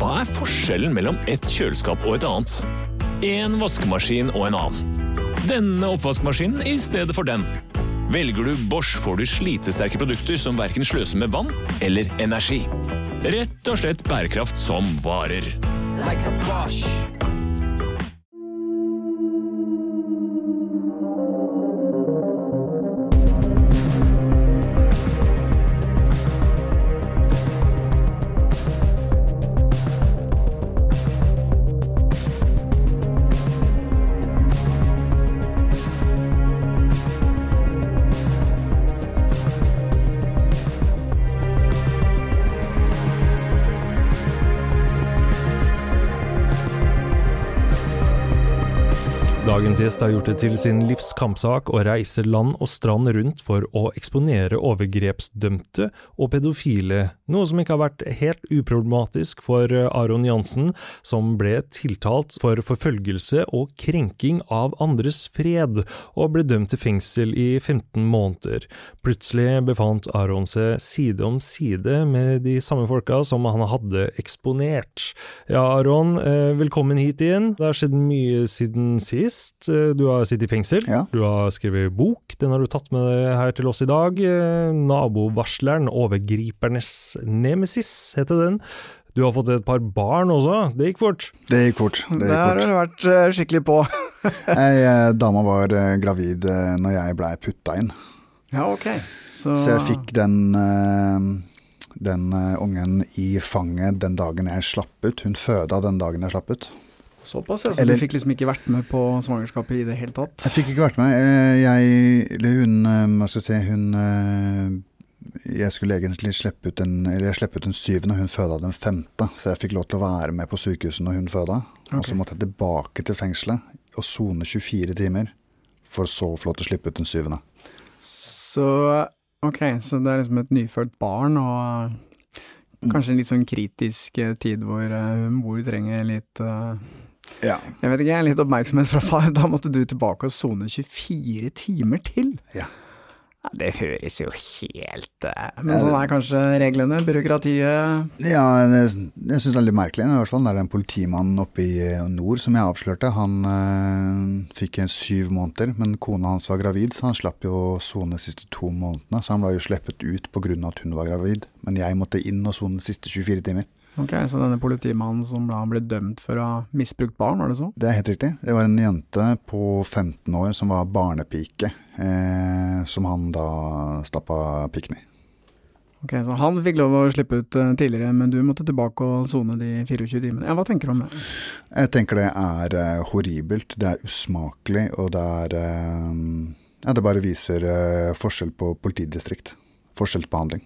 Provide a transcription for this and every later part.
Hva er forskjellen mellom et kjøleskap og et annet? En vaskemaskin og en annen. Denne oppvaskmaskinen i stedet for den. Velger du Bosch, får du slitesterke produkter som verken sløser med vann eller energi. Rett og slett bærekraft som varer. Dagens gjest har gjort det til sin livs kampsak å reise land og strand rundt for å eksponere overgrepsdømte og pedofile, noe som ikke har vært helt uproblematisk for Aron Jansen, som ble tiltalt for forfølgelse og krenking av andres fred, og ble dømt til fengsel i 15 måneder. Plutselig befant Aron seg side om side med de samme folka som han hadde eksponert. Ja, Aron, eh, velkommen hit igjen. Det har skjedd mye siden sist. Eh, Du har sittet i fengsel, Ja. du har skrevet bok, den har du tatt med deg her til oss i dag. Eh, Nabovarsleren, overgripernes nemesis, heter den. Du har fått et par barn også, det gikk fort. Det gikk fort. Det Det har gikk du vært eh, skikkelig på. Ei dame var gravid når jeg blei putta inn, Ja, ok. Så, så jeg fikk den, den ungen i fanget den dagen jeg slapp ut. Hun føda den dagen jeg slapp ut. Såpass, ja. Så Eller- du fikk liksom ikke vært med på svangerskapet i det hele tatt? Jeg fikk ikke vært med. Eh, Jeg, eller hun, eh, hva skal jeg si, hun eh, Jeg skulle egentlig slippe ut en, eller jeg slippe ut den syvende, hun føda den femte. Så jeg fikk lov til å være med på sykehuset når hun føda. Og så måtte jeg tilbake til fengselet og sone 24 timer. For så å få lov til å slippe ut den syvende. Så ok, så det er liksom et nyfødt barn, og kanskje en litt sånn kritisk tid hvor mor trenger litt eh, Ja. Jeg vet ikke, litt oppmerksomhet fra far. Da måtte du tilbake og sone 24 timer til. Ja. Ja, Det høres jo helt eh, Men sånn er kanskje reglene, byråkratiet. Ja, jeg, jeg syns det er litt merkelig. I hvert fall det er en politimann oppe i eh, nord som jeg avslørte. Han øh, fikk syv måneder, men kona hans var gravid, så han slapp jo å sone de siste to månedene. Så han var jo sluppet ut pga. at hun var gravid. Men jeg måtte inn og sone de siste 24 timer. Ok, Så denne politimannen som da ble dømt for å ha misbrukt barn, var det så? Det er helt riktig. Det var en jente på 15 år som var barnepike, eh, som han da stappa pikken i. Ok, Så han fikk lov å slippe ut eh, tidligere, men du måtte tilbake og sone de 24 timene. Ja, Hva tenker du om det? Jeg tenker det er eh, horribelt, det er usmakelig, og det er eh, Ja, det bare viser eh, forskjell på politidistrikt. Forskjellsbehandling.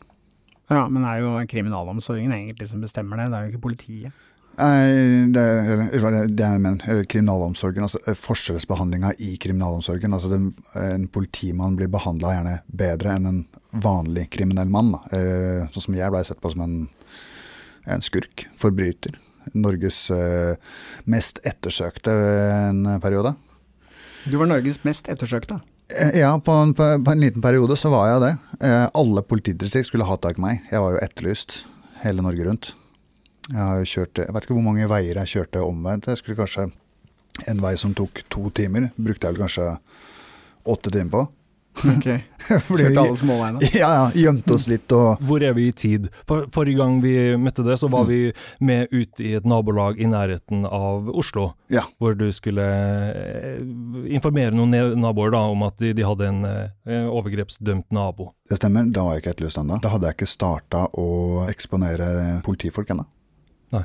Ja, men det er jo kriminalomsorgen egentlig som bestemmer det, det er jo ikke politiet. Nei, det, det er men, mener, kriminalomsorgen, altså eh, forskjellsbehandlinga i kriminalomsorgen. Altså den, en politimann blir behandla gjerne bedre enn en vanlig kriminell mann. Da. Eh, Sånn som jeg blei sett på som en, en skurk, forbryter. Norges eh, mest ettersøkte en periode. Du var Norges mest ettersøkte. Eh, Ja, på en, på, en liten periode så var jeg det. Eh, alle politidistrikt skulle ha tak i meg. Jeg var jo etterlyst hele Norge rundt. Jeg har jo kjørt Jeg vet ikke hvor mange veier jeg kjørte omvendt. Jeg skulle kanskje En vei som tok to timer, brukte jeg vel kanskje åtte timer på. Ok, Kjørte alle småveiene. Ja, ja. Gjemte oss litt og Hvor er vi i tid? For, forrige gang vi møtte det, så var vi med ut i et nabolag i nærheten av Oslo. Ja. Hvor du skulle eh, informere noen naboer da, om at de, de hadde en eh, overgrepsdømt nabo. Det stemmer, da var jeg ikke etterlyst ennå. Da hadde jeg ikke starta å eksponere politifolk ennå. Nei.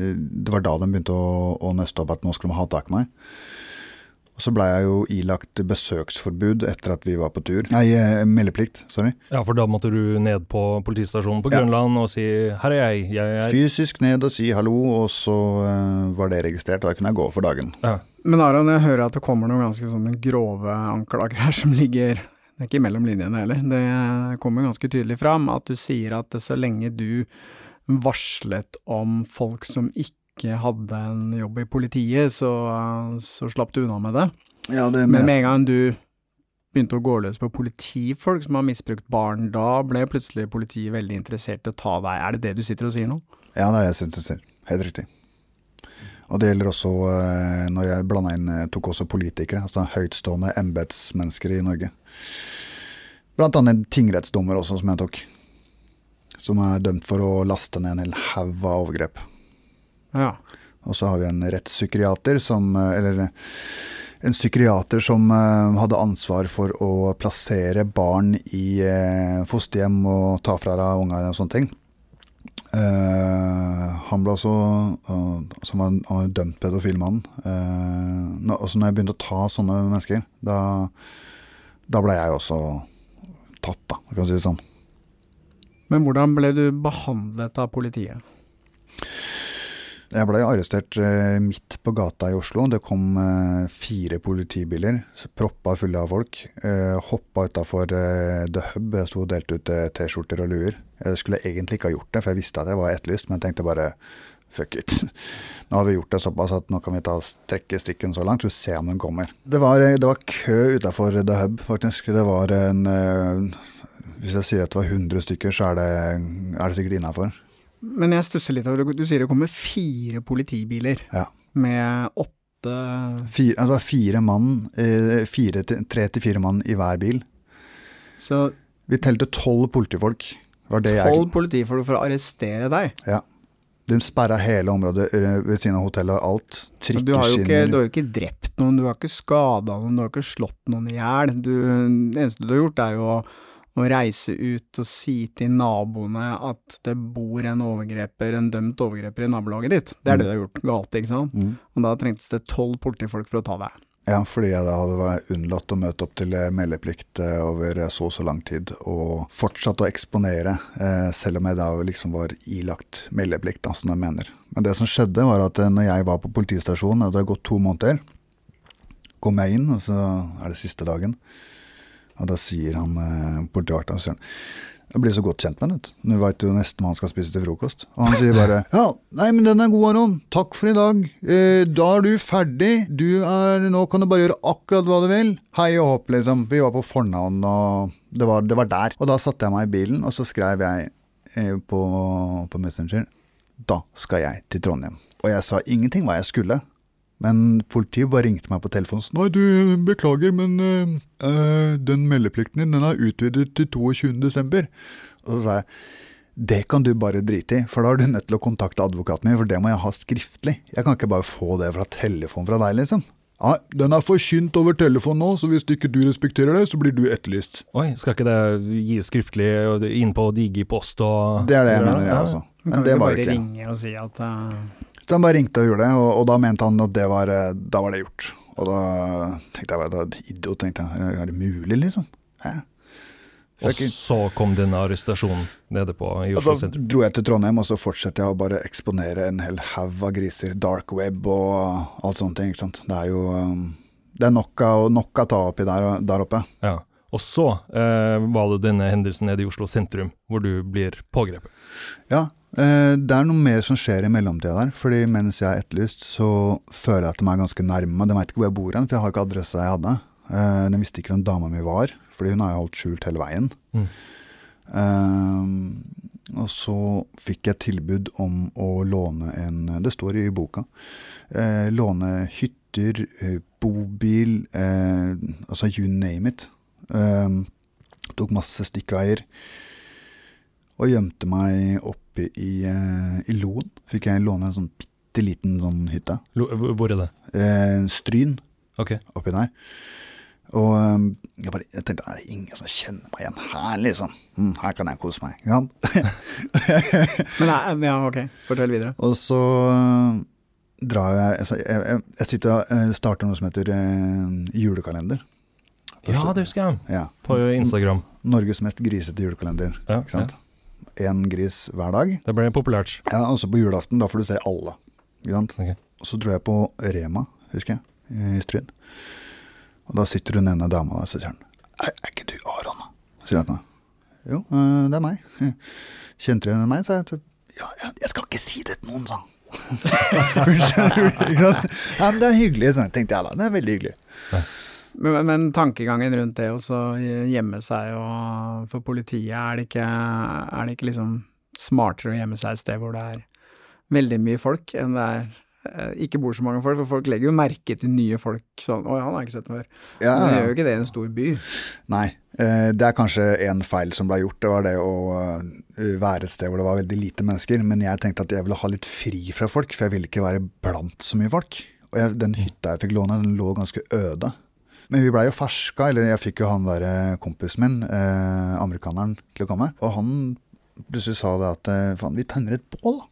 Det var da de begynte å, å nøste opp at nå skulle de ha tak i meg. Så blei jeg jo ilagt besøksforbud etter at vi var på tur. Nei, eh, meldeplikt, sorry. Ja, for da måtte du ned på politistasjonen på Ja. Grønland og si 'her er jeg, jeg er Fysisk ned og si hallo, og så eh, var det registrert, og da kunne jeg gå for dagen. ja. Men Aron, jeg hører at det kommer noen ganske sånne grove anklager her som ligger Det er ikke mellom linjene heller. Det kommer ganske tydelig fram at du sier at så lenge du varslet om folk som ikke hadde en jobb i politiet, så, så slapp du unna med det. Ja, det Men med en gang du begynte å gå løs på politifolk som har misbrukt barn, da ble plutselig politiet veldig interessert i å ta deg. Er det det du sitter og sier nå? Ja, det er det jeg sitter og sier. Helt riktig. Og det gjelder også eh, når jeg blanda inn eh, tok også politikere, altså høytstående embetsmennesker i Norge. Blant annet tingrettsdommer også, som jeg tok. Som er dømt for å laste ned en hel haug av overgrep. Ja. Og så har vi en rettspsykiater som eh, Eller en psykiater som eh, hadde ansvar for å plassere barn i eh, fosterhjem og ta fra deg unger og sånne ting. Uh, han ble også uh, som var, han var dømt pedofil mann. Uh, når, også når jeg begynte å ta sånne mennesker, da, da ble jeg også tatt, da, kan du si det sånn. Men hvordan ble du behandlet av politiet? Jeg ble arrestert eh, midt på gata i Oslo. Det kom eh, fire politibiler, proppa fulle av folk. Eh, hoppa utafor The Hub. Jeg sto og delte ut T-skjorter og luer. Jeg skulle egentlig ikke ha gjort det, for jeg visste at jeg var etterlyst, men jeg tenkte bare fuck it. Nå har vi gjort det såpass at nå kan vi ta trekke strikken så langt, så vi ser om den kommer. Det var, det var kø utafor The Hub, faktisk. Det var en Hvis jeg sier at det var 100 stykker, så er det, er det sikkert innafor. Men jeg stusser litt over. Du sier det kommer fire politibiler Ja. med åtte Fire, altså fire mann, eh, fire tre til fire mann i hver bil. Så Vi telte tolv politifolk. Var det jeg, tolv politifolk for å arrestere deg. ja. De sperra hele området eh, ved siden av hotellet og alt. Du har, jo ikke, du har jo ikke drept noen, du har ikke skada noen, du har ikke slått noen i hjel. Det eneste du har gjort, er jo å, å reise ut og si til naboene at det bor en overgreper, en dømt overgreper i nabolaget ditt. Det er det du har gjort galt, ikke sant? Mm. Og da trengtes det tolv politifolk for å ta deg. Ja, fordi jeg da hadde unnlatt å møte opp til eh, meldeplikt eh, over eh, så og så lang tid, og fortsatt å eksponere, selv om jeg da liksom var ilagt meldeplikt, da, som jeg mener. Men det som skjedde, var at når jeg var på politistasjonen, og det hadde gått to måneder, kom jeg inn, og så er det siste dagen, og da sier han eh, sier han, jeg blir så godt kjent med ham. du. Nå veit du nesten hva han skal spise til frokost. Og han sier bare Ja, nei, men den er god, Aron. Takk for i dag. Eh, da er du ferdig. Du er Nå kan du bare gjøre akkurat hva du vil. Hei og hopp, liksom. Vi var på fornavn, og det var, det var der. Og da satte jeg meg i bilen, og så skrev jeg eh, på, på Messenger Da skal jeg til Trondheim. Og jeg sa ingenting hva jeg skulle. Men politiet bare ringte meg på telefonen og sa Nei, du, beklager, men øh, den meldeplikten din den er utvidet til 22.12. Og så sa jeg det kan du bare drite i, for da er du nødt til å kontakte advokaten min, for det må jeg ha skriftlig. Jeg kan ikke bare få det fra telefon fra deg, liksom. Nei, den er forkynt over telefon nå, så hvis ikke du respekterer det, så blir du etterlyst. Oi, skal ikke det gis skriftlig inn på Digipost og Det er det jeg mener, jeg ja. også. Men det var ikke det. Du kan ikke. ringe og si at eh, Så han bare ringte og gjorde det, og, og da mente han at det var, eh, da var det gjort. Og da tenkte jeg, bare idiot, tenkte jeg. Er det mulig, liksom? Hæ? Og så kom denne arrestasjonen nede på i Oslo Oslo da sentrum. dro jeg til Trondheim, og så fortsetter jeg å bare eksponere en hel haug av griser. Dark web og alt sånne ting. ikke sant? Det er jo um, Det er nok av, nok av ta oppi der, der oppe. Ja. Og så eh, var det denne hendelsen nede i Oslo sentrum, hvor du blir pågrepet. Ja, det er noe mer som skjer i mellomtida der. fordi mens jeg er etterlyst, så føler jeg at de er ganske nærme. De veit ikke hvor jeg bor hen, for jeg har ikke adressa jeg hadde. Eh, de visste ikke hvem dama mi var, fordi hun har jo holdt skjult hele veien. Mm. Eh, og så fikk jeg tilbud om å låne en Det står i boka. Eh, låne hytter, eh, bobil, eh, altså you name it. Eh, tok masse stikkveier. Og gjemte meg oppe i, eh, i Loen. Fikk jeg låne en sånn bitte liten sånn hytte. Lo- Hvor er det? Eh, stryn okay. oppi der. Og eh, jeg, bare, jeg tenkte er det ingen som kjenner meg igjen her, liksom. Mm, her kan jeg kose meg. Ja. Men nei, ja, ok, fortell videre. Og så, drar jeg jeg, jeg, jeg sitter og eh, starter noe som heter eh, julekalender. Ja, det husker jeg. Ja. På Instagram. Norges mest grisete julekalender. Ja, Ikke sant? Én gris hver dag. Det ble populært. Ja, Også på julaften, da får du se alle. Ikke sant? Ok. Og så dro jeg på Rema, husker jeg, i Stryn. Og da sitter hun ene dama der og sier han, er, er ikke du Aron? da?» Sier jeg. Jo, eh, det er meg. Kjente du igjen meg? sa jeg. Ja, jeg, skal ikke si det til noen, sa han. Hun ja, men det er hyggelig, tenkte jeg da. Det er veldig hyggelig. Men, men tankegangen rundt det å gjemme seg og for politiet, er det ikke, er det ikke liksom smartere å gjemme seg et sted hvor det er veldig mye folk, enn det er eh, ikke bor så mange folk, for folk legger jo merke til nye folk sånn Oi, han har ikke sett før. Ja, Men ja. gjør jo ikke det i en stor by. Nei, eh, det er kanskje en feil som ble gjort. Det var det å eh, være et sted hvor det var veldig lite mennesker. Men jeg tenkte at jeg ville ha litt fri fra folk, for jeg ville ikke være blant så mye folk. Og jeg, den hytta jeg fikk låne, den lå ganske øde. Men vi blei jo ferska, eller jeg fikk jo han derre eh, kompisen min, eh, amerikaneren, til å komme. Og han plutselig sa det at eh, faen, vi tenner et bål. da.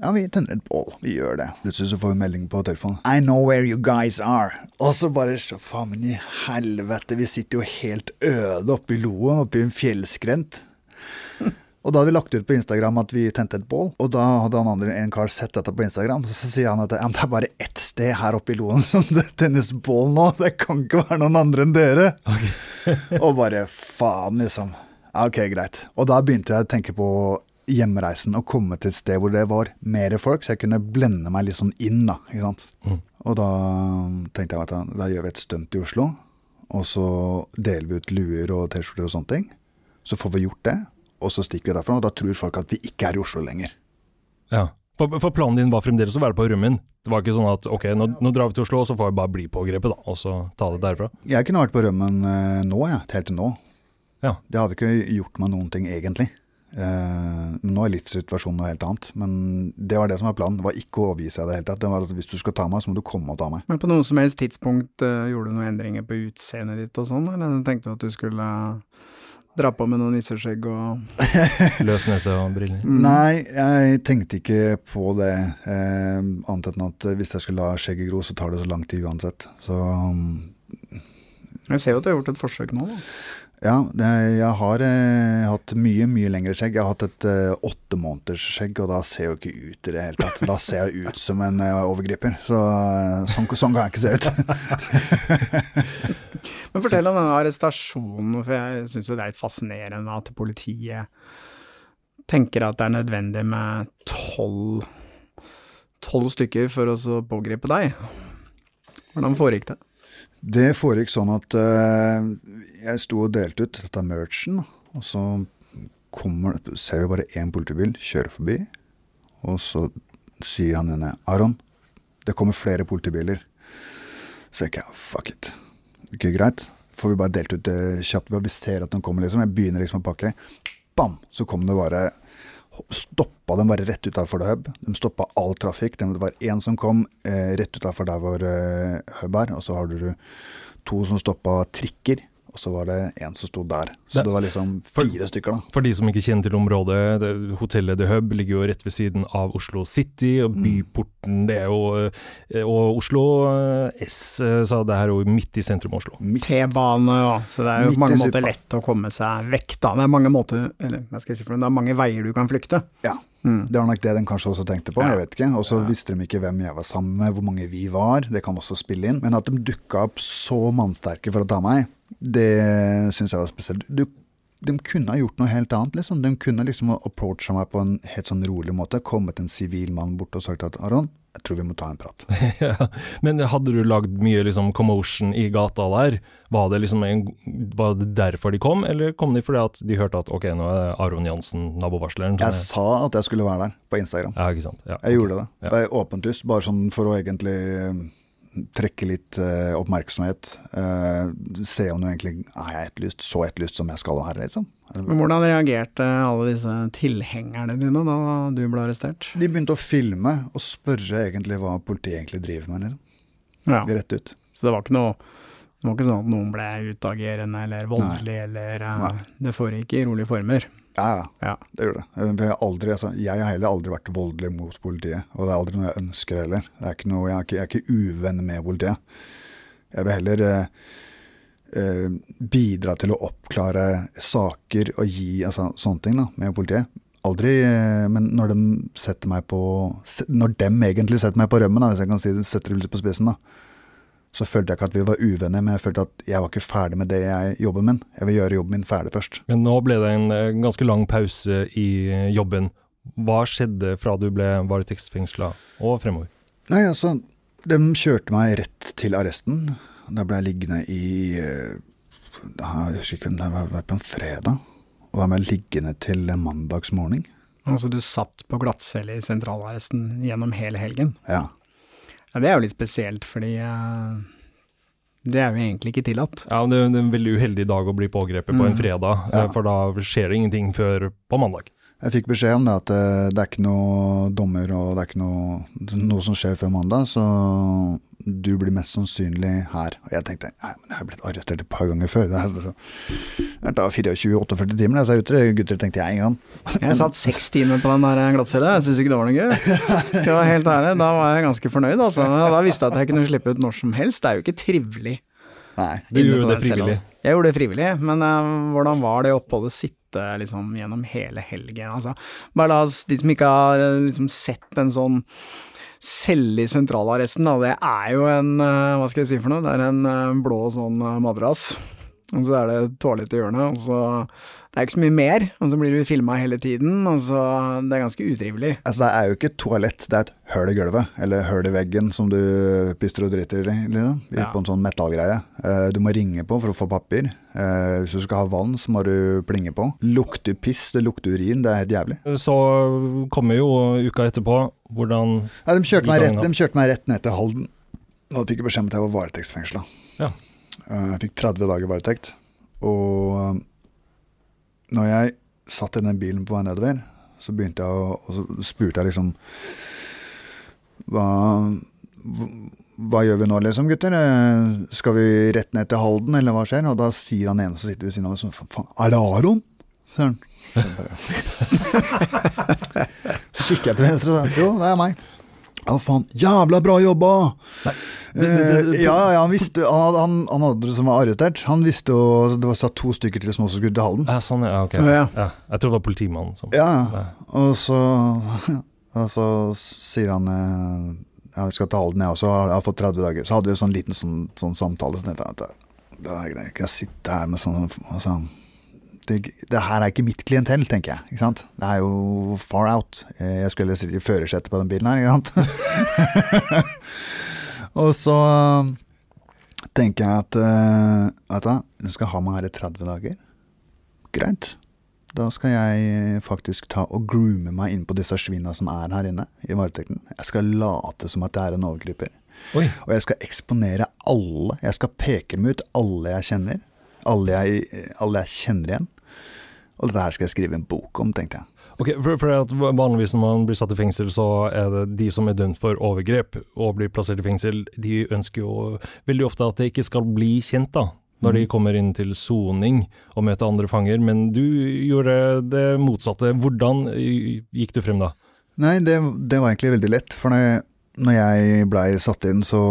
Ja, vi tenner et bål. Vi gjør det. Plutselig så får vi melding på telefonen. I know where you guys are. Og så bare så faen, men i helvete, vi sitter jo helt øde oppe i Loen, oppe i en fjellskrent. Og da hadde vi lagt ut på Instagram at vi tente et bål, og da hadde han andre en kar sett dette på Instagram, så sier han at det er bare ett sted her oppe i Loen som det tennes bål nå, det kan ikke være noen andre enn dere. og bare faen, liksom. Ok, greit. Og da begynte jeg å tenke på hjemreisen og komme til et sted hvor det var mer folk, så jeg kunne blende meg litt sånn inn, da. Ikke sant? Mm. Og da tenkte jeg at da gjør vi et stunt i Oslo, og så deler vi ut luer og T-skjorter og sånne ting. Så får vi gjort det, og så stikker vi derfra, og da tror folk at vi ikke er i Oslo lenger. Ja. For, for planen din var fremdeles å være på rømmen? Det var ikke sånn at ok, nå, nå drar vi til Oslo, og så får vi bare bli pågrepet, da, og så ta det derfra? Jeg kunne vært på rømmen eh, nå, jeg. Helt til nå. Ja. Det hadde ikke gjort meg noen ting, egentlig. Uh, nå er livssituasjonen noe helt annet. Men det var det som var planen. Det var ikke å overgi seg i det hele tatt. Det var at hvis du skal ta meg, så må du komme og ta meg. Men på noe som helst tidspunkt uh, gjorde du noen endringer på utseendet ditt og sånn, eller tenkte du at du skulle eh, dra på med noe nisseskjegg og Løs nese og briller? Mm. Nei, jeg tenkte ikke på det. Eh, annet enn at hvis jeg skulle la skjegget gro, så tar det så lang tid uansett. Så um, Jeg ser jo at du har gjort et forsøk nå, da. Ja, jeg har eh, hatt mye, mye lengre skjegg. Jeg har hatt et eh, åtte måneders skjegg, og da ser jeg jo ikke ut i det hele tatt. Da ser jeg ut som en eh, overgriper. Så eh, sånn, sånn kan jeg ikke se ut. Men fortell om denne arrestasjonen, for jeg syns det er litt fascinerende at politiet tenker at det er nødvendig med tolv stykker for å pågripe deg. Hvordan foregikk det? Det foregikk sånn at uh, jeg sto og delte ut dette merchen, og så kommer, ser vi bare én politibil kjøre forbi, og så sier han ene Aron, det kommer flere politibiler. Så jeg ikke, fuck it. Ikke greit. Får vi bare delt ut det kjapt vi ser at den kommer, liksom. Jeg begynner liksom å pakke. Bam! Så kom det bare Stoppa dem bare rett utafor Hub. De stoppa all trafikk. Det var én som kom eh, rett utafor der hvor eh, Hub er, og så har du to som stoppa trikker. Og så var det en som sto der. Så Det- det var liksom fire stykker, da. For de som ikke kjenner til området, det, hotellet The Hub ligger jo rett ved siden av Oslo City, og byporten det er jo eh, Og Oslo eh, S, sa så det her er jo midt i sentrum av Oslo. T-bane, ja. Så det er jo på mange måter lett å komme seg vekk, da. Det er mange måter, eller hva skal jeg si for noe, det er mange veier du kan flykte. Ja. Mm. Det var nok det de kanskje også tenkte på, Ja. jeg vet ikke. Og så visste de ikke hvem jeg var sammen med, hvor mange vi var. Det kan også spille inn. Men at de dukka opp så mannsterke for å ta meg, det syns jeg var spesielt. Du, de kunne ha gjort noe helt annet, liksom. De kunne liksom ha approacha meg på en helt sånn rolig måte. Kommet en sivil mann bort og sagt at Aron, jeg tror vi må ta en prat. Ja. Men hadde du lagd mye liksom commotion i gata der? Var det liksom en, var det derfor de kom, eller kom de fordi at de hørte at ok, nå er Aron Jansen nabovarsleren? Jeg sa at jeg skulle være der, på Instagram. Ja, ikke sant. Ja, Jeg okay. gjorde det. Ja. Det er åpent lyst, bare sånn for å egentlig trekke litt uh, oppmerksomhet. Uh, se om du egentlig er jeg etterlyst, så etterlyst som jeg skal her, liksom. Men hvordan reagerte alle disse tilhengerne dine da du ble arrestert? De begynte å filme og spørre egentlig hva politiet egentlig driver med, liksom. Ja, Rett ut. så det var ikke noe det var ikke sånn at noen ble utagerende eller voldelig eller uh, Det foregikk i rolige former. Ja, ja. Det gjør det. Jeg har, aldri, altså, jeg har heller aldri vært voldelig mot politiet, og det er aldri noe jeg ønsker heller. Er noe, jeg, er ikke, jeg er ikke uvenn med politiet. Jeg vil heller eh, eh, bidra til å oppklare saker og gi altså, sånne ting da, med politiet. Aldri, eh, men når de setter meg på Når dem egentlig setter meg på rømmen, da, hvis jeg kan si det, setter det litt på spissen, da, så følte jeg ikke at vi var uvenner, men jeg følte at jeg var ikke ferdig med det jeg jobben min. Jeg vil gjøre jobben min ferdig først. Men nå ble det en eh, ganske lang pause i eh, jobben. Hva skjedde fra du ble varetektsfengsla og fremover? Nei, altså, de kjørte meg rett til arresten. Da ble jeg liggende i eh, Jeg husker ikke om det var var på en fredag. Og da ble jeg liggende til mandagsmorgen. Altså du satt på glattcelle i sentralarresten gjennom hele helgen. Ja. Ja, det er jo litt spesielt, fordi uh, det er jo egentlig ikke tillatt. Ja, men det, er en veldig uheldig dag å bli pågrepet på en Mm. fredag, Ja. eh, for da skjer det ingenting før på mandag. Jeg fikk beskjed om det at eh, det er ikke noe dommer og det er ikke noe, noe som skjer før mandag, så du blir mest sannsynlig her. Og jeg tenkte nei, men jeg har blitt arrestert et par ganger før. Det er så- det tar 24-48 timer. Jeg sa ute, gutter, tenkte jeg en gang. Jeg satt seks timer på den der glattcella, jeg syns ikke det var noe gøy. Skal være helt ærlig, da var jeg ganske fornøyd, altså. Da visste jeg at jeg kunne slippe ut når som helst. Det er jo ikke trivelig. Nei. Du gjorde det frivillig. Jeg gjorde det frivillig, men eh, hvordan var det oppholdet sitte liksom gjennom hele helgen? Altså, bare la oss, de som ikke har eh, liksom sett en sånn celle i sentralarresten, da, det er jo en, eh, hva skal jeg si for noe, det er en eh, blå sånn madrass. Og så er det et toalett i hjørnet, og så Det er ikke så mye mer, og så blir du filma hele tiden, og så Det er ganske utrivelig. Altså, det er jo ikke et toalett, det er et høl i gulvet, eller høl i veggen som du pister og driter i, liksom. Ja. På en sånn metallgreie. Eh, Du må ringe på for å få papir. Eh, Hvis du skal ha vann, så må du plinge på. Lukter piss, det lukter urin, det er helt jævlig. Så kommer jo uka etterpå, hvordan Nei, de, kjørte meg rett, de kjørte meg rett ned til Halden. Da fikk jeg beskjed om at jeg var varetektsfengsla. Ja. Eh, Jeg fikk 30 dager varetekt. Og eh, når jeg satt i den bilen på vei nedover, så begynte jeg å Og så spurte jeg liksom Hva hva gjør vi nå, liksom, gutter? Eh, Skal vi rett ned til Halden, eller hva skjer? Og da sier han ene som sitter ved siden av meg sånn, faen, er det Aron? sier han. Så kikker jeg til venstre og sier, jo, det er meg. Å faen, jævla bra jobba! Eh, ja, ja, han visste, han, han, han andre det som var arrestert. Han visste jo, det var satt to stykker til som også skulle til Halden. Ja, sånn, ja, ok. Ja. Ja, jeg tror det var politimannen som Ja, Nei. og så, og så sier han eh, ja, vi skal til Halden, jeg også, jeg har fått 30 dager. Så hadde vi en sånn liten sånn, sånn samtale. Sånn, jeg det, det er greit, jeg kan sitte her med sånn altså, det, det her er ikke mitt klientell, tenker jeg. Ikke sant? Det er jo far out. Eh, Jeg skulle sitte i førersetet på den bilen her, ikke sant. og så tenker jeg at uh, Vet du hva, du skal ha meg her i 30 dager. Greit. Da skal jeg faktisk ta og groome meg inn på disse svina som er her inne i varetekten. Jeg skal late som at jeg er en overgriper. Oi, Og jeg skal eksponere alle. Jeg skal peke dem ut, alle jeg kjenner. Alle jeg, alle jeg kjenner igjen. Og dette her skal jeg skrive en bok om, tenkte jeg. ok, for, for Vanligvis når man blir satt i fengsel, så er det de som er dømt for overgrep og blir plassert i fengsel, de ønsker jo veldig ofte at det ikke skal bli kjent, da. Når de kommer inn til soning og møter andre fanger, men du gjorde det motsatte. Hvordan eh, gikk du frem da? Nei, det, det var egentlig veldig lett. For når, når jeg blei satt inn, så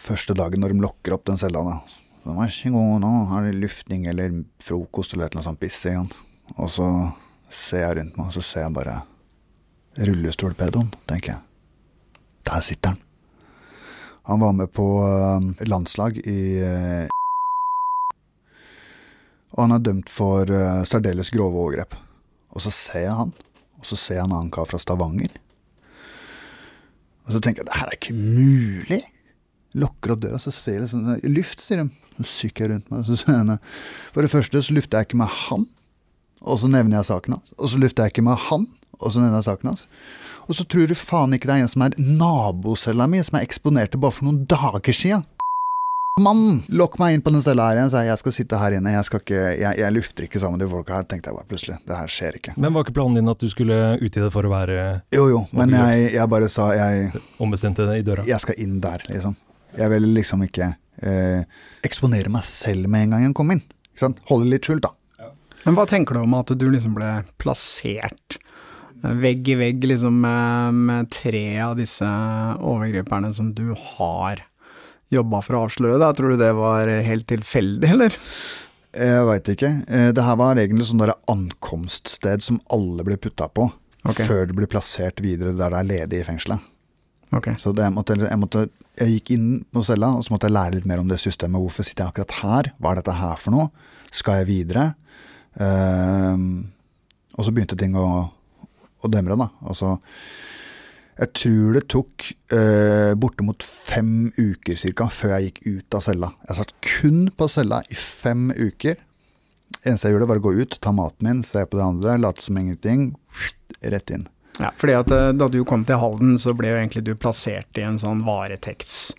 Første dagen når de lokker opp den cella, da så, Vær så god, nå har det luftning eller frokost eller et eller annet sånt piss igjen. Og så ser jeg rundt meg, og så ser jeg bare rullestolpedoen, tenker jeg. Der sitter han. Han var med på eh, landslag i eh, Og han er dømt for eh, særdeles grove overgrep. Og så ser jeg han, og så ser jeg en annen kar fra Stavanger. Og så tenker jeg det her er ikke mulig. Lukker opp døra, så ser jeg liksom Luft, sier de. Sykker jeg rundt meg. Så sier jeg, for det første så lufter jeg ikke med han, og så nevner jeg saken hans. Og så lufter jeg ikke med han, og så nevner jeg saken hans. Og så tror du faen ikke det er en som er nabocella mi, som jeg eksponerte bare for noen dager sia. Mann, lokk meg inn på den cella her igjen, sa jeg. Jeg skal sitte her inne. Jeg, skal ikke, jeg, jeg lufter ikke sammen med de folka her, tenkte jeg bare plutselig. Det her skjer ikke. Men var ikke planen din at du skulle ut i det for å være Jo, jo, men jeg, jeg bare sa jeg, ombestemte i døra? jeg skal inn der, liksom. Jeg vil liksom ikke eh, eksponere meg selv med en gang jeg kom inn. Ikke sant? Holde litt skjult, da. Men hva tenker du om at du liksom ble plassert vegg i vegg liksom med, med tre av disse overgriperne som du har jobba for å avsløre? Da? Tror du det var helt tilfeldig, eller? Jeg veit ikke. Eh, det her var egentlig sånn ankomststed som alle ble putta på. okay. Før det blir plassert videre der det er ledig i fengselet. Ok. Så jeg, måtte, jeg, måtte, jeg gikk inn på cella, og så måtte jeg lære litt mer om det systemet. Hvorfor sitter jeg akkurat her? Hva er dette her for noe? Skal jeg videre? Uh, og så begynte ting å, å demre, da. Altså, jeg tror det tok uh, bortimot fem uker cirka, før jeg gikk ut av cella. Jeg satt kun på cella i fem uker. Eneste jeg gjorde, var å gå ut, ta maten min, se på det andre, late som ingenting. Rett inn. Ja, fordi at eh, da du kom til Halden, så ble jo egentlig du plassert i en sånn varetekts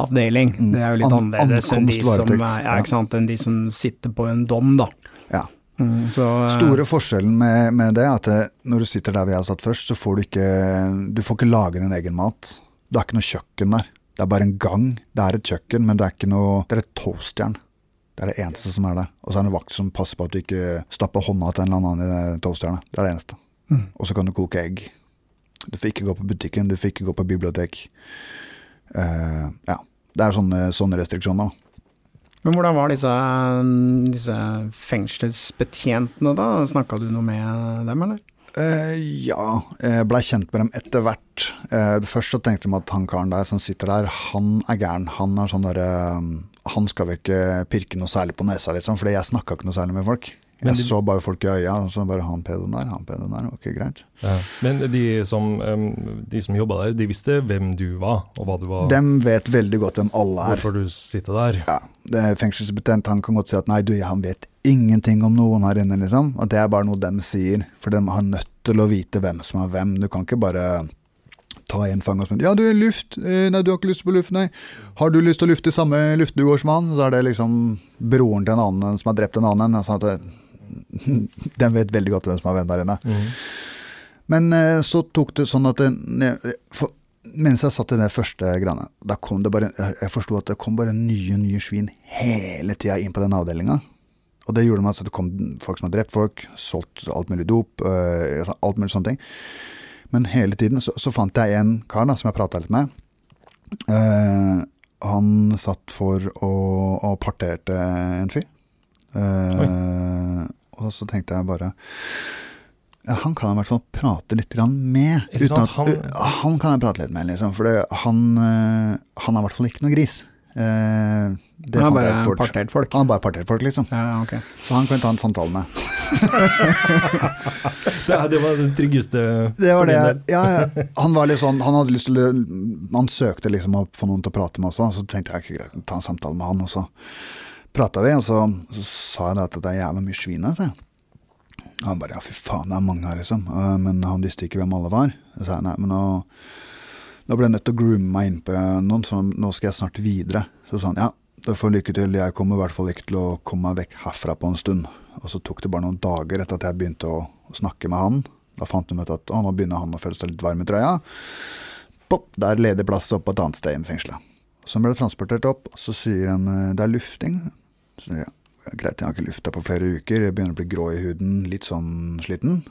avdeling. Det er jo litt An- annerledes enn de, som, er- ja, sant, enn de som sitter på en dom, da. Ja. Mm, så, eh, Store forskjellen med, med det er at det, når du sitter der vi har satt først, så får du ikke Du får ikke lage din egen mat. Det er ikke noe kjøkken der. Det er bare en gang. Det er et kjøkken, men det er ikke noe Det er et toastjern. Det er det eneste som er der. Og så er det en vakt som passer på at du ikke stapper hånda til en eller annen i toastjernet. Det er det eneste. Mm. Og så kan du koke egg. Du får ikke gå på butikken, du får ikke gå på bibliotek. Uh, ja. Det er sånne, sånne restriksjoner. da. Men hvordan var disse, disse fengselsbetjentene, da? Snakka du noe med dem, eller? Uh, ja, jeg blei kjent med dem etter hvert. Uh, først første så tenkte de at han karen der som sitter der, han er gæren. Han er sånn derre Han skal vi ikke pirke noe særlig på nesa, liksom, fordi jeg snakka ikke noe særlig med folk. Men Jeg de- så bare folk i øya, og så bare han pedoen der, han pedoen der. Ok, greit. Ja. Men de som, de som jobba der, de visste hvem du var, og hva du var, Dem vet veldig godt hvem alle er. hvorfor du sitter der. Ja, det er Fengselsbetent han kan godt si at nei, du, han vet ingenting om noen her inne, liksom. Og det er bare noe dem sier. For de har nødt til å vite hvem som er hvem. Du kan ikke bare ta en fange og spørre Ja, du luft. Eh, Nei, du har ikke lyst på luft, nei. Har du lyst til å lufte i samme han? Så er det liksom broren til en annen som har drept en annen. Sånn at det, de vet veldig godt hvem som er venn der inne. Mm. Men eh, så tok det sånn at det, for, Mens jeg satt i det første greiene, da kom det bare Jeg forsto at det kom bare nye nye svin hele tida inn på den avdelinga. Og det gjorde med at det kom folk som har drept folk, solgt alt mulig dop, øh, alt mulig sånne ting. Men hele tiden så, så fant jeg en kar da, som jeg prata litt med. Uh, han satt for å, og parterte en fyr. Eh, og så tenkte jeg bare ja, Han kan jeg i hvert fall prate litt med. At, han- han kan jeg prate litt med, liksom. For han, øh, han er i hvert fall ikke noe gris. Eh, det han er bare fort. partert folk. Han er bare partert folk, liksom. Ja, okay. Så han kan ta en samtale med. Det, det var det tryggeste Det var det. Ja, ja. Han var litt sånn Han hadde lyst til Han søkte liksom å få noen til å prate med også, så tenkte jeg ikke greit, ta en samtale med han, og så prata vi, og så, så sa jeg at det er jævla mye svin her, jeg. Og han bare ja, fy faen, det er mange her, liksom. «Øh, Men han visste ikke hvem alle var. Så sa nei, men nå nå ble jeg nødt til å groome meg inn på noen, så nå skal jeg snart videre. Så sa han ja, da får lykke til, jeg kommer i hvert fall ikke til å komme meg vekk herfra på en stund. Og så tok det bare noen dager etter at jeg begynte å, snakke med han. Da fant de ut at å, nå begynner han å føle seg litt varm i trøya. Pop, der ledig plass opp på et annet sted i fengselet. Så ble det transportert opp, og så sier han eh, det er lufting. Så ja, greit, jeg har ikke lufta på flere uker, jeg begynner å bli grå i huden, litt sånn sliten.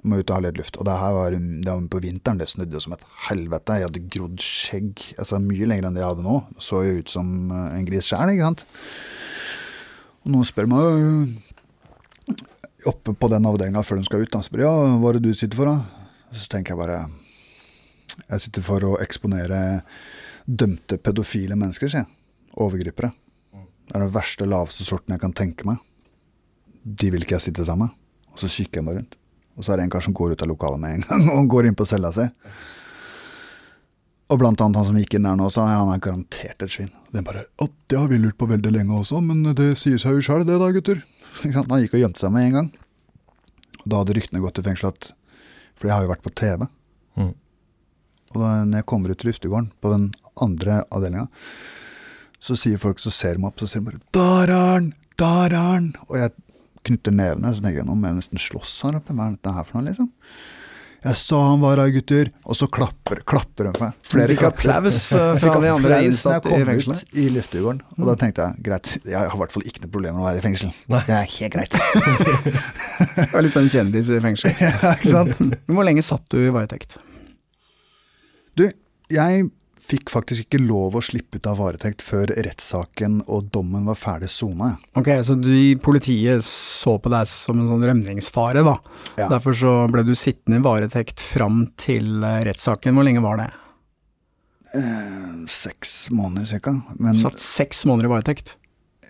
Jeg må ut og ha litt luft. Og det her var, det var på vinteren, det snudde som et helvete. Jeg hadde grodd skjegg altså mye lenger enn det jeg hadde nå. Så jo ut som eh, en gris sjæl, ikke sant. Og noen spør meg øh, oppe på den avdelinga før de skal ut, da spør ja, hva er det du sitter for, da? Så tenker jeg bare Jeg sitter for å eksponere dømte pedofile mennesker, sier jeg. Overgripere. Det er den verste, laveste sorten jeg kan tenke meg. De vil ikke jeg sitte sammen med. Og så kikker jeg meg rundt. Og så er det en kar som går ut av lokalet med en gang, og går inn på cella si. Og blant annet han som gikk inn der nå, sa ja, han er garantert et svin. Den bare Å, det har vi lurt på veldig lenge også, men det sier seg jo sjøl det da, gutter. Han gikk og gjemte seg med en gang. Og da hadde ryktene gått i fengsel at For jeg har jo vært på TV. Mm. Og da når jeg kommer ut til Luftegården, på den andre avdelinga, så sier folk, så ser de opp, så ser de bare 'Der er han! Der er han!' Og jeg knytter nevene, så tenker jeg nå må jeg nesten slåss her oppe. Hva er dette her for noe, liksom? 'Jeg sa han var her, gutter', og så klapper, klapper hun for meg. Flere Fikk applaus eh, fra de andre innsatte i fengselet. ut i Luftegården. Og da tenkte jeg greit, jeg har i hvert fall ikke noe problem med å være i fengsel. Nei. Det er helt greit. Det var litt sånn kjendis i fengsel. ja, ikke sant? Men Hvor lenge satt du i varetekt? Du, jeg fikk faktisk ikke lov å slippe ut av varetekt før rettssaken og dommen var ferdig sona. Ok, så de, politiet så på deg som en sånn rømningsfare, da. Ja. Derfor så ble du sittende i varetekt fram til eh, rettssaken. Hvor lenge var det? Eh, seks måneder cirka. Men Satt seks måneder i varetekt.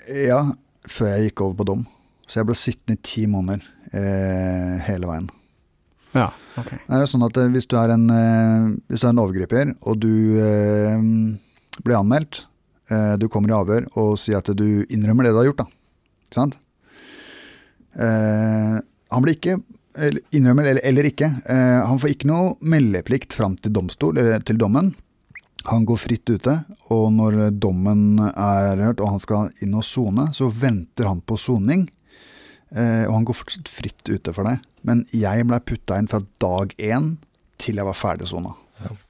ja, før jeg gikk over på dom. Så jeg ble sittende i ti måneder eh, hele veien. Ja, ok. Det er sånn at eh, hvis du er en, eh, hvis du er en overgriper, og du eh, blir anmeldt, du kommer i avhør og sier at du innrømmer det du har gjort, da. Ikke sant? Han blir ikke innrømmer eller, eller ikke. Han får ikke noe meldeplikt fram til domstol, eller til dommen. Han går fritt ute, og når dommen er hørt og han skal inn og sone, så venter han på soning. Eh, og han går fortsatt fritt ute for det. Men jeg blei putta inn fra dag én til jeg var ferdig sona.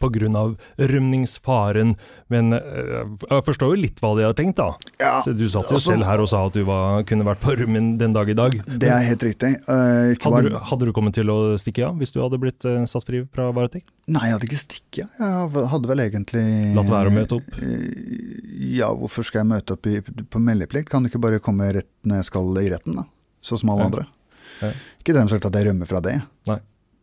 På grunn av rømningsfaren. Men eh, jeg forstår jo litt hva de har tenkt, da. Ja, Så du satt jo altså- selv her og sa at du var, kunne vært på rømmen den dag i dag. Det er helt riktig. Uh, Hadde du, hadde du kommet til å stikke av hvis du hadde blitt uh, satt fri fra varetekt? Nei, jeg hadde ikke stikket. Jeg hadde vel egentlig Latt være å møte opp? Uh, Ja, hvorfor skal jeg møte opp i, på meldeplikt? Kan du ikke bare komme rett når jeg skal i retten, da? Sånn som alle Ja. andre. Ja. Ikke dermed sagt at jeg rømmer fra det. Nei.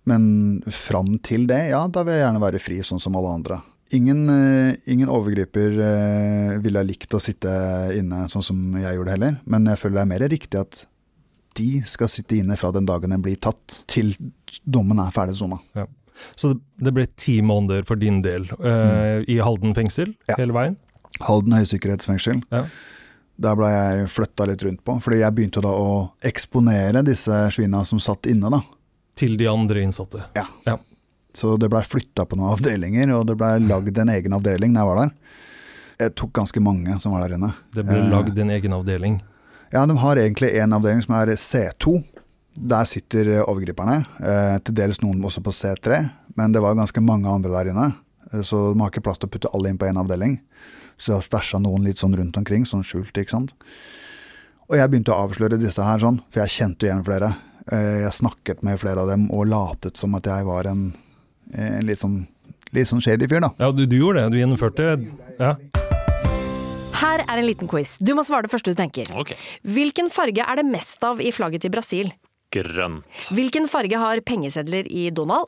Men fram til det, ja, da vil jeg gjerne være fri, sånn som alle andre. Ingen, eh, ingen overgriper eh, ville ha likt å sitte inne sånn som jeg gjorde heller, men jeg føler det er mer riktig at de skal sitte inne fra den dagen den blir tatt, til dommen er ferdig sona. Så det, ble ti måneder for din del eh, i Halden fengsel Ja. hele veien? Halden høysikkerhetsfengsel. Ja. Der ble jeg flytta litt rundt på, fordi jeg begynte da å eksponere disse svina som satt inne, da. Til de andre innsatte. Så det blei flytta på noen avdelinger, og det blei lagd en egen avdeling da jeg var der. Jeg tok ganske mange som var der inne. Det ble Eh, lagd en egen avdeling. Ja, de har egentlig en avdeling som er C2. Der sitter overgriperne. Eh, til dels noen også på C3, men det var ganske mange andre der inne. Eh, Så de har ikke plass til å putte alle inn på én avdeling. Så jeg har stæsja noen litt sånn rundt omkring, sånn skjult, ikke sant. Og jeg begynte å avsløre disse her sånn, for jeg kjente igjen flere. Eh, Jeg snakket med flere av dem og latet som at jeg var en, en litt sånn litt sånn shady fyr, da. Ja, du, du gjorde det. Du gjennomførte. Ja. Her er en liten quiz. Du må svare det første du tenker. Okay. Hvilken farge er det mest av i flagget til Brasil? Grønt. Hvilken farge har pengesedler i Donald?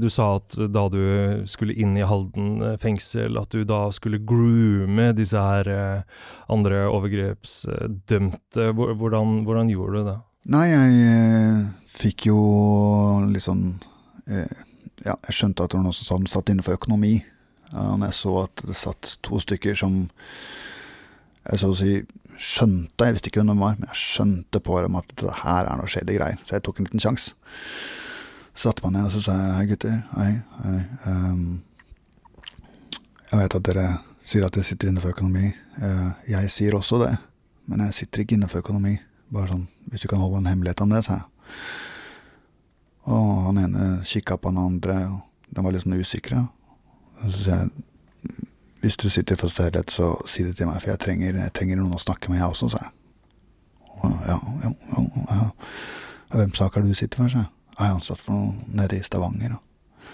Du sa at da du skulle inn i Halden eh, fengsel, at du da skulle groome disse her eh, andre overgrepsdømte. Hvordan, hvordan gjorde du det? Nei, jeg eh, fikk jo eh, Ja, jeg skjønte at det var noen som sa- satt innenfor økonomi. Og jeg så at det satt to stykker som jeg så å si skjønte, jeg visste ikke hvem de var, men jeg skjønte på dem at det her er noe shady greier. Så jeg tok en liten sjanse. Satte meg ned og så sa jeg, hei gutter, hei, hei. Um, jeg vet at dere sier at dere sitter inne for økonomi. Uh, jeg sier også det, men jeg sitter ikke inne for økonomi. Bare sånn, hvis du kan holde en hemmelighet om det, sa jeg. Og han ene kikka på han andre, og de var litt sånn usikre. Og så sa jeg, hvis du sitter for stillhet, så si det til meg, for jeg trenger, jeg trenger noen å snakke med, jeg også, sa jeg. Og, ja, ja, ja, ja. Hvem sak har du sitter for, sa jeg. Ja, han satt for noe nede i Stavanger. Og,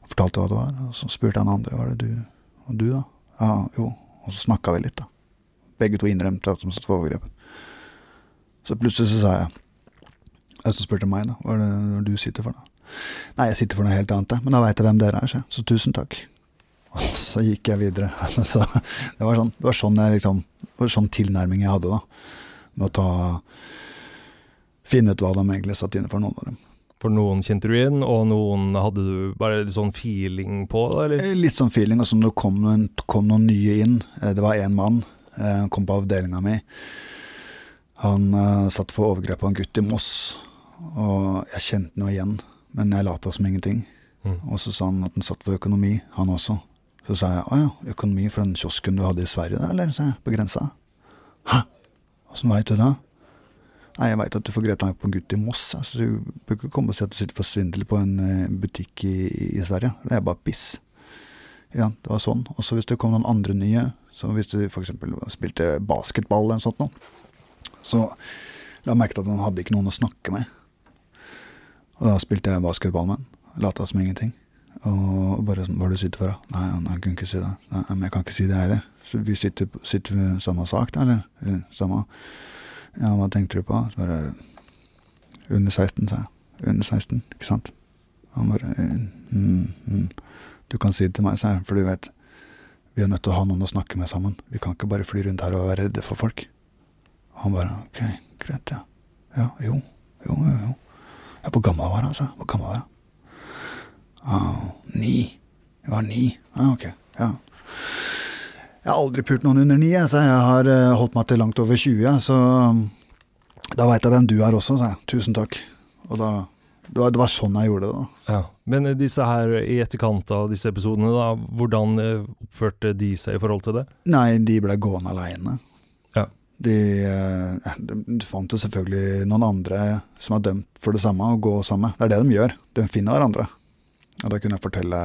og fortalte hva det var, og så spurte han andre, var det du, og du da? Ja, jo. Og så snakka vi litt, da. Begge to innrømte at de satt for overgrep. Så plutselig så sa jeg Jeg som spurte meg, da, hva er hva er det du sitter for, da? Nei, jeg sitter for noe helt annet. Men da veit jeg hvem dere er, så, så tusen takk. Og så gikk jeg videre. Så det var sånn, det var sånn jeg liksom Det var sånn tilnærming jeg hadde, da. Med å ta Finne ut hva de egentlig satt inne for, noen av dem. For noen kjente du igjen, og noen hadde du bare litt sånn feeling på, eller? Eh, Litt sånn feeling. Og så når det kom, kom noen nye inn eh, Det var én mann. eh, Han kom på avdelinga mi. Han uh, satt for overgrep på en gutt i Moss. Og jeg kjente noe igjen, men jeg lata som ingenting. Mm. Og så sa han at han satt for økonomi, han også. Så sa jeg å ja, økonomi for den kiosken du hadde i Sverige, da, eller? sa jeg, på grensa. Hæ? Åssen veit du det? Nei, jeg veit at du får grepet deg på en gutt i Moss. Altså, du bør ikke komme og si at du sitter for svindel på en eh, butikk i, i Sverige. Det er bare piss. Ja, det var sånn. Og så hvis det kom noen andre nye, så hvis du f.eks. spilte basketball eller noe sånt noe, så la jeg merke til at han hadde ikke noen å snakke med. Og da spilte jeg basketball med han. Lata som ingenting. Og bare sånn, hva er du sitter for, da? Nei, han kunne ikke si det. Nei, men jeg kan ikke si det heller. Så vi sitter, sitter vi samme sak, da, eller? Samme Ja, hva tenkte du på? Så bare Under 16, sa jeg. Under 16, ikke sant? Han bare mm, mm. Du kan si det til meg, sa jeg, for du vet Vi er nødt til å ha noen å snakke med sammen. Vi kan ikke bare fly rundt her og være redde for folk. Han bare ok, greit, ja. Ja, jo, jo, jo. jo. Ja, hvor gammel var han, jeg, Hvor gammel var han? Ah, ni. Jeg var ni. Ah, ok, ja. Jeg har aldri pult noen under ni, så jeg har eh, holdt meg til langt over 20, så da veit jeg hvem du er også, sa jeg. Tusen takk. Og da det var, det var sånn jeg gjorde det, da. Ja. Men eh, disse her i etterkant av disse episodene, da, hvordan eh, oppførte de seg i forhold til det? Nei, de ble gående aleine. Ja. De, de, de fant jo selvfølgelig noen andre som er dømt for det samme, å gå sammen med. Det er det de gjør. De finner hverandre. Og da kunne jeg fortelle,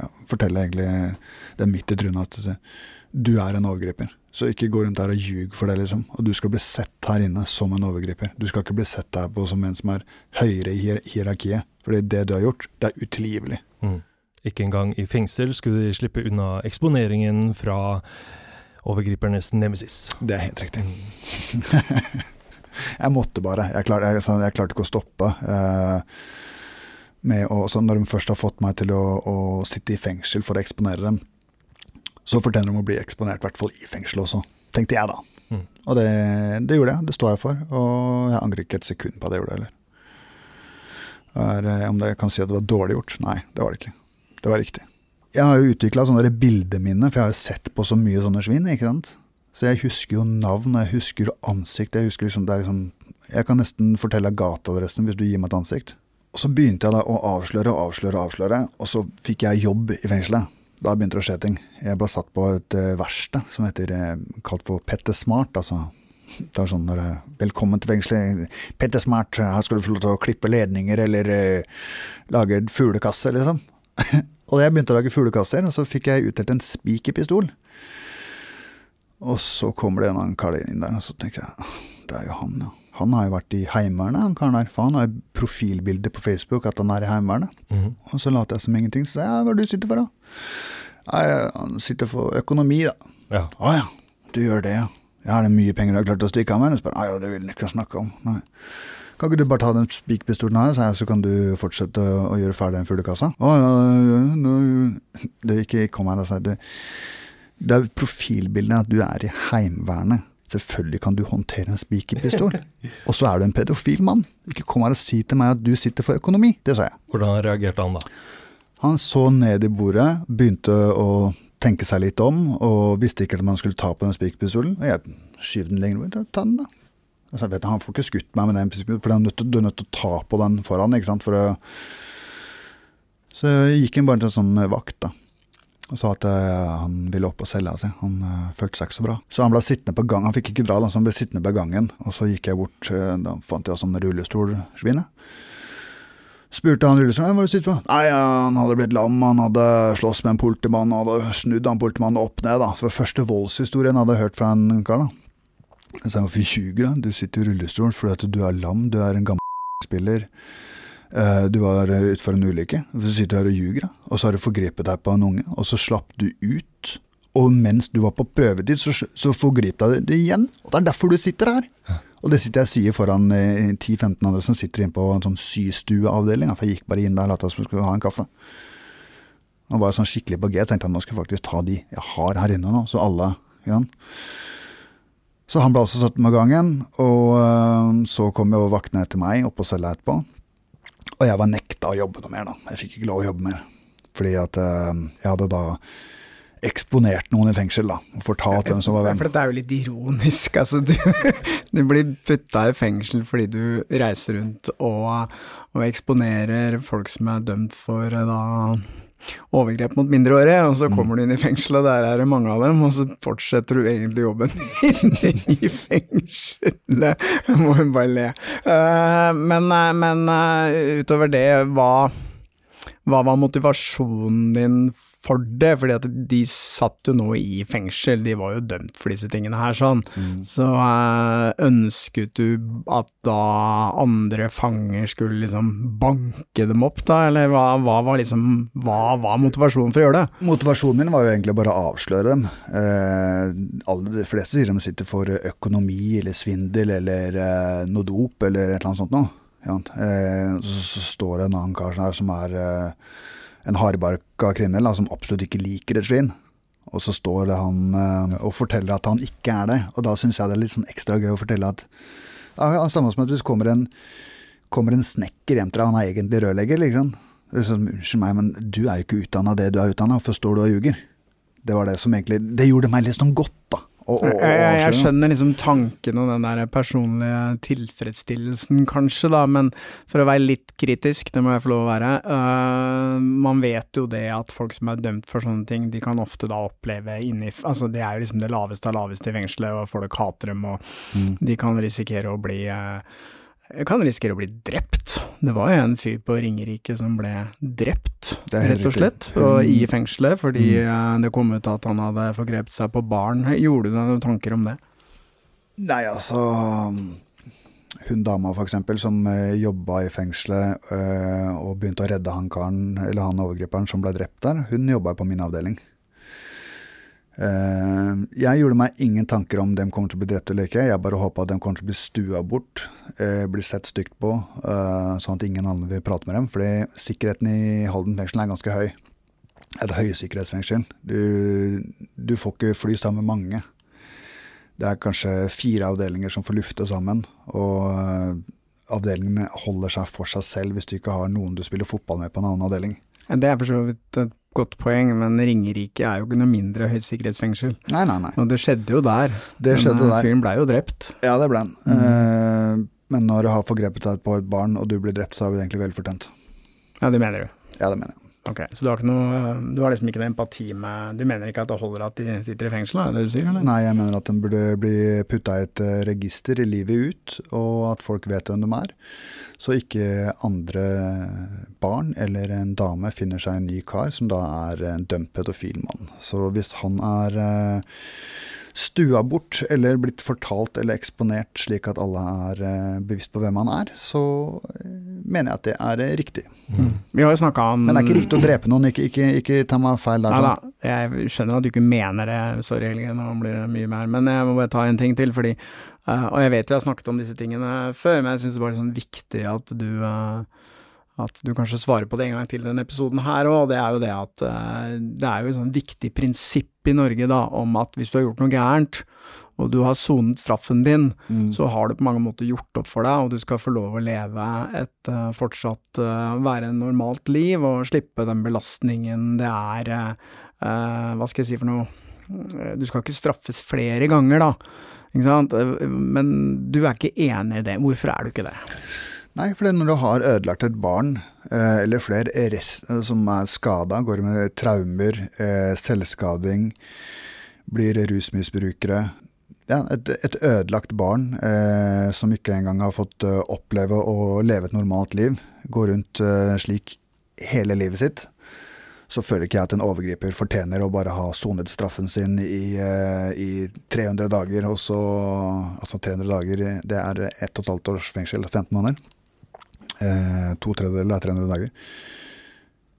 eh, fortelle egentlig det midt i trynet at du er en overgriper. Så ikke gå rundt her og ljug for det, liksom. Og du skal bli sett her inne som en overgriper. Du skal ikke bli sett her på som en som er høyere i hier hierarkiet. Fordi det du har gjort, det er utilgivelig. Mm. Ikke engang i fengsel skulle de slippe unna eksponeringen fra overgripernes nemesis. Det er helt riktig. jeg måtte bare. Jeg klarte, jeg, jeg klarte ikke å stoppe. Eh, med å, så når de først har fått meg til å, å sitte i fengsel for å eksponere dem, så fortjener de å bli eksponert, i hvert fall i fengsel også. Tenkte jeg, da. Mm. Og det, det gjorde jeg. Det står jeg for. Og jeg angrer ikke et sekund på at jeg gjorde det heller. Er, eh, om det kan si at det var dårlig gjort? Nei, det var det ikke. Det var riktig. Jeg har jo utvikla sånne bildeminner, for jeg har jo sett på så mye sånne svin. ikke sant? Så jeg husker jo navn, jeg husker ansikt. Jeg husker liksom, det er liksom Jeg kan nesten fortelle gateadressen hvis du gir meg et ansikt. Og så begynte jeg da å avsløre og avsløre og avsløre, og så fikk jeg jobb i fengselet. Da begynte det å skje ting. Jeg ble satt på et uh, verksted som heter uh, kalt for Petter Smart. altså det var sånn når Velkommen til fengselet. Petter Smart, her skal du få lov til å klippe ledninger eller uh, lage fuglekasse, liksom. og jeg begynte å lage fuglekasser, og så fikk jeg utdelt en spikerpistol. Og så kommer det en annen kar inn der, og så tenker jeg det er jo han, ja. Han har jo vært i Heimevernet, han karen der. For han har profilbilde på Facebook at han er i Heimevernet. Mhm. Og så later jeg som ingenting. Så sier ja, hva er det du sitter for, da? Nei, han sitter for økonomi, da. Ja. Å ja, du gjør det, ja. Ja, er det mye penger du har klart å stikke av med? Nei, ja, det vil han ikke snakke om. Nei. Kan ikke du bare ta den spikerpistolen her, jeg, så kan du fortsette å, å gjøre ferdig den fuglekassa? Å ja, ja, ja, Du, ikke kom her og si det. Det er profilbildet at du er i Heimevernet. Selvfølgelig kan du håndtere en spikerpistol. og så er du en pedofil mann. Ikke kom her og si til meg at du sitter for økonomi. Det sa jeg. Hvordan reagerte han da? Han så ned i bordet, begynte å tenke seg litt om, og visste ikke at man skulle ta på den spikerpistolen. Og jeg skyv den lenger bort. Ta den, da. Jeg sa, vet du, Han får ikke skutt meg med den pistolen, for du er nødt til, du nødt til å ta på den foran. ikke sant? For å... Så gikk han bare til en sånn vakt, da. Og sa at eh, han ville opp og selge av seg Han eh, følte seg ikke så bra. Så han ble sittende på gang. Han fikk ikke dra, da, så han ble sittende på gangen. Og så gikk jeg bort, eh, da fant jeg sånn rullestolsvin. Spurte han rullestolen hva du sitter for. Nei, han hadde blitt lam, han hadde slåss med en politimann, han hadde snudd han politimannen opp ned. da. Så det var første voldshistorien jeg hadde hørt fra en kar. da. Jeg sa hvorfor 20, da. Du sitter i rullestol fordi at du er lam, du er en gammel spiller. Eh, Du var eh, utfor en ulykke. Du sitter her og ljuger, og så har du forgrepet deg på en unge, og så slapp du ut. Og mens du var på prøvetid, så, så forgrep deg det igjen. Og det er derfor du sitter her. Og det sitter jeg og sier foran eh, 10-15 andre som sitter inne på en sånn systueavdeling. For jeg gikk bare inn der og lot som jeg skulle ha en kaffe. Og var sånn skikkelig på G. Jeg tenkte at nå skal jeg faktisk ta de jeg har her inne nå, så alle ja. Så han ble også satt med gangen, og så kom jo vaktene etter meg opp på cella etterpå. Og jeg var nekta å jobbe noe mer, da. Jeg fikk ikke lov å jobbe mer. Fordi at øh, jeg hadde da eksponert noen i fengsel, da. Og fortalt hvem som var hvem. For det er jo litt ironisk, altså. Du, du blir putta i fengsel fordi du reiser rundt og, og eksponerer folk som er dømt for eh, da overgrep mot mindreårige, og så kommer du inn i fengselet, der er det mange av dem, og så fortsetter du egentlig jobben inne i fengselet. Jeg må jo bare le. Eh, Men, eh, men eh, utover det, hva, hva var motivasjonen din for det? Fordi at de satt jo nå i fengsel, de var jo dømt for disse tingene her, sånn. Så eh, ønsket du at da andre fanger skulle liksom banke dem opp, da, eller hva, hva var liksom Hva var motivasjonen for å gjøre det? Motivasjonen min var jo egentlig bare å avsløre dem. Eh, alle, de fleste sier de sitter for økonomi eller svindel eller eh, noe dop eller et eller annet sånt noe. Ja, eh, så, står det en annen kar her som er eh, en hardbarka kriminell som absolutt ikke liker et svin. Og så står det han eh, og forteller at han ikke er det. Og da syns jeg det er litt sånn ekstra gøy å fortelle at ja, Samme som at hvis kommer en, kommer en snekker hjem til deg, han er egentlig rørlegger, liksom. Sånn, Unnskyld meg, men du er jo ikke utdanna det du er utdanna, hvorfor står du og ljuger? Det var det som egentlig Det gjorde meg litt sånn godt, da. Å- og, og, Jeg, jeg, skjønner liksom tanken og den der personlige tilfredsstillelsen, kanskje, da, men for å være litt kritisk, det må jeg få lov å være, uh, man vet jo det at folk som er dømt for sånne ting, de kan ofte da oppleve inni Altså, det er jo liksom det laveste av laveste i fengselet, og folk hater dem, og Mm. de kan risikere å bli øh, kan risikere å bli drept. Det var jo en fyr på Ringerike som ble drept, rett og slett, og i fengselet fordi mm. det kom ut at han hadde forgrepet seg på barn. Gjorde du deg noen tanker om det? Nei, altså Hun dama, for eksempel, som eh, jobba i fengselet eh, og begynte å redde han karen, eller han overgriperen som ble drept der, hun jobba på min avdeling. Eh, jeg gjorde meg ingen tanker om dem kommer til å bli drept eller ikke. Jeg bare håpa de kommer til å bli stua bort, eh, bli sett stygt på, eh, sånn at ingen andre vil prate med dem. Fordi sikkerheten i Halden fengsel er ganske høy. Et høysikkerhetsfengsel. Du, du får ikke fly sammen med mange. Det er kanskje fire avdelinger som får lufte sammen, og avdelingene holder seg for seg selv hvis du ikke har noen du spiller fotball med på en annen avdeling. Det er for så vidt et godt poeng, men Ringerike er jo ikke noe mindre høysikkerhetsfengsel. Nei, nei, nei. Og det skjedde jo der. Det skjedde eh, der. Fyren blei jo drept. Ja, det ble han. Eh, men når du har forgrepet deg på et barn, og du blir drept, så har du egentlig velfortjent. Ja, det mener du. Ja, det mener jeg. Ok, Så du har, noe, du har liksom ikke noe empati med Du mener ikke at det holder at de sitter i fengsel, er det du sier, eller? Nei, jeg mener at de burde bli putta i et eh, register i livet ut, og at folk vet hvem de er. Så ikke andre barn eller en dame finner seg en ny kar som da er en dømt pedofil mann. Så hvis han er eh, stua bort eller blitt fortalt eller eksponert slik at alle er eh, bevisst på hvem han er, så eh, mener jeg at det er riktig. riktig. Vi har jo snakka om Men det er ikke riktig å drepe noen, ikke, ikke, ikke ta meg feil der. Nei da, jeg skjønner at du ikke mener det, sorry Helge, nå blir det mye mer, men jeg må bare ta en ting til, fordi uh, Og jeg vet vi har snakket om disse tingene før, men jeg syns det bare er sånn viktig at du eh, at du kanskje svarer på det en gang til i denne episoden her òg, det er jo det at eh, det er jo et sånn viktig prinsipp i Norge da, om at hvis du har gjort noe gærent, og du har sonet straffen din, Mm. så har du på mange måter gjort opp for deg, og du skal få lov å leve et eh, fortsatt eh, være en normalt liv, og slippe den belastningen det er eh, Hva skal jeg si for noe Du skal ikke straffes flere ganger, da. Ikke sant? Men du er ikke enig i det. Hvorfor er du ikke det? Nei, for når du har ødelagt et barn, eh, eller flere som er skada, går med traumer, eh, selvskading, blir rusmisbrukere ja, et, et ødelagt barn eh, som ikke engang har fått eh, oppleve å leve et normalt liv, går rundt eh, slik hele livet sitt, så føler ikke jeg at en overgriper fortjener å bare ha sonet straffen sin i, eh, i 300 dager, og så Altså 300 dager, det er ett og et halvt års fengsel, 15 måneder. Eh, to tredjedeler er 300 dager.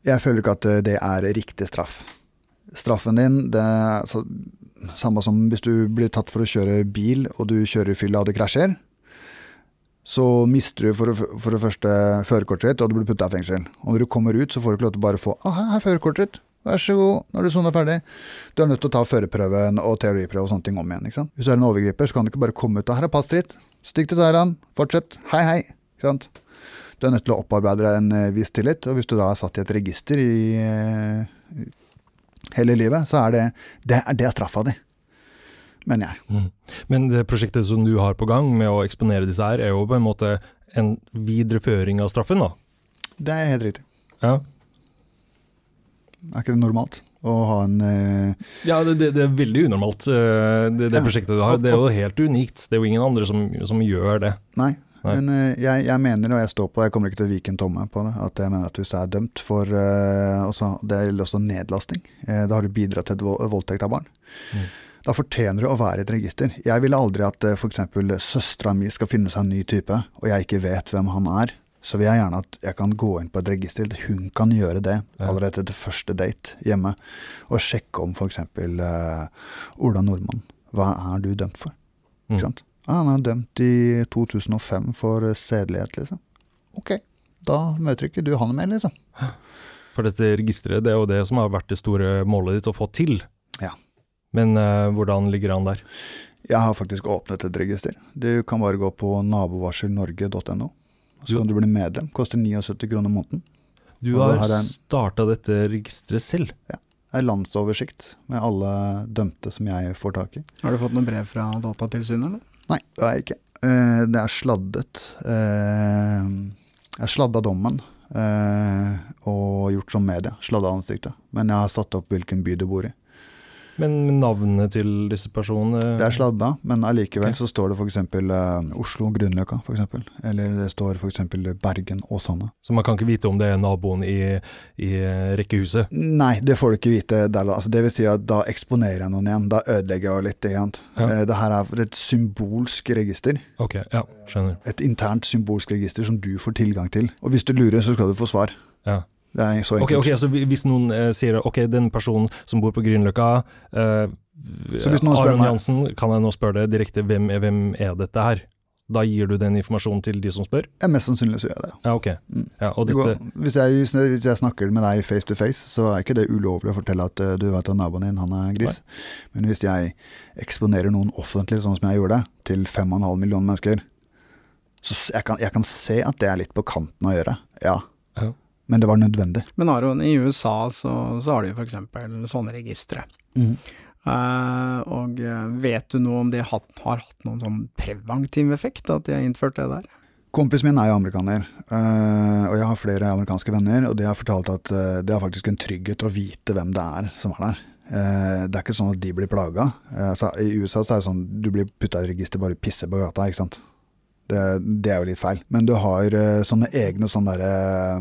Jeg føler ikke at eh, det er riktig straff. Straffen din, det er så, samme som hvis du blir tatt for å kjøre bil, og du kjører i fylla og du krasjer, så mister du for, for det første førerkortet ditt, og du blir putta i fengsel. Og når du kommer ut, så får du ikke lov til å bare få ah, her er førerkortet ditt. Vær så god, når du sona ferdig. Du er nødt til å ta førerprøven og teoriprøve og sånne ting om igjen. ikke sant? Hvis du er en overgriper, så kan du ikke bare komme ut og her er passet ditt. Stikk til Thailand. Fortsett. Hei, hei. Ikke sant? Du er nødt til å opparbeide deg en eh, viss tillit, og hvis du da er satt i et register i eh, hele livet, så er det det er, det straffa di. Mener jeg. Mm. Men det prosjektet som du har på gang med å eksponere disse her, er jo på en måte en videreføring av straffen, da. Det er helt riktig. Ja, Er ikke det normalt å ha en uh... ja det, det, det er veldig unormalt, uh, det, det Ja. prosjektet du har. Det er jo helt unikt. Det er jo ingen andre som, som gjør det. Nei. Nei. Men uh, jeg, jeg mener, og jeg står på, jeg kommer ikke til å vike en tomme på det, at jeg mener at hvis du er dømt for uh, også, Det gjelder også nedlasting. Uh, da har du bidratt til vold- voldtekt av barn. Mm. Da fortjener du å være i et register. Jeg ville aldri at uh, f.eks. søstera mi skal finne seg en ny type, og jeg ikke vet hvem han er. Så vil jeg gjerne at jeg kan gå inn på et register. Hun kan gjøre det allerede etter første date hjemme. Og sjekke om f.eks. Uh, Ola Nordmann. Hva er du dømt for? Mm. Ikke sant? Ah, han er dømt i 2005 for eh, sedelighet, liksom. Ok, da møter ikke du han mer, liksom. For dette registeret, det er jo det som har vært det store målet ditt å få til. Ja. Men uh, hvordan ligger han der? Jeg har faktisk åpnet et register. Du kan bare gå på nabovarselnorge.no. Så kan du bli medlem. Koster 79 kroner måneden. Du har en- starta dette registeret selv. Det er landsoversikt med alle dømte som jeg får tak i. Har du fått noe brev fra Datatilsynet, eller? Nei, det er jeg ikke. Eh, det er sladdet. jeg jeg sladda dommen eh, og gjort som media. Sladda ansiktet. Men jeg har satt opp hvilken by du bor i. Men navnet til disse personene Det er sladda, men allikevel okay. så står det f.eks. Uh, Oslo Grünerløkka, f.eks. Eller det står f.eks. Bergen Åsane. Så man kan ikke vite om det er naboen i, i rekkehuset? Nei, det får du ikke vite der. Altså, det vil si at da eksponerer jeg noen igjen. Da ødelegger jeg litt. Ikke sant? Ja. Uh, det her er et symbolsk register. Ok, ja, skjønner. Et internt symbolsk register som du får tilgang til. Og hvis du lurer, så skal du få svar. Ja. Det er så enkelt. ok, så hvis noen eh, sier ok, den personen som bor på Grünerløkka eh, Aron Jansen, kan jeg nå spørre deg direkte hvem, er- hvem er dette her? Da gir du den informasjonen til de som spør? Ja, mest sannsynlig så gjør jeg det. Ja, ok. Mm. Ja, og Det går, hvis, jeg, hvis jeg- snakker med deg face to face, så er ikke det ulovlig å fortelle at uh, du vet at naboen din, han er gris. Men hvis jeg eksponerer noen offentlig, sånn som jeg gjorde, til 5,5 millioner mennesker, så jeg kan, jeg kan se at det er litt på kanten å gjøre, ja. Men det var nødvendig. Men Aron, i USA så, så har de jo eksempel sånne registre. Mm. Uh, og eh, vet du noe om det har, har hatt noen sånn preventiv effekt, at de har innført det der? Kompisen min er jo amerikaner, uh, og jeg har flere amerikanske venner, og de har fortalt at uh, det er faktisk en trygghet å vite hvem det er som er der. Det er ikke sånn at de blir plaga. Altså, I USA så er det sånn du blir putta i register bare pisser på gata, ikke sant. Det, det er jo litt feil. Men du har sånne egne sånne derre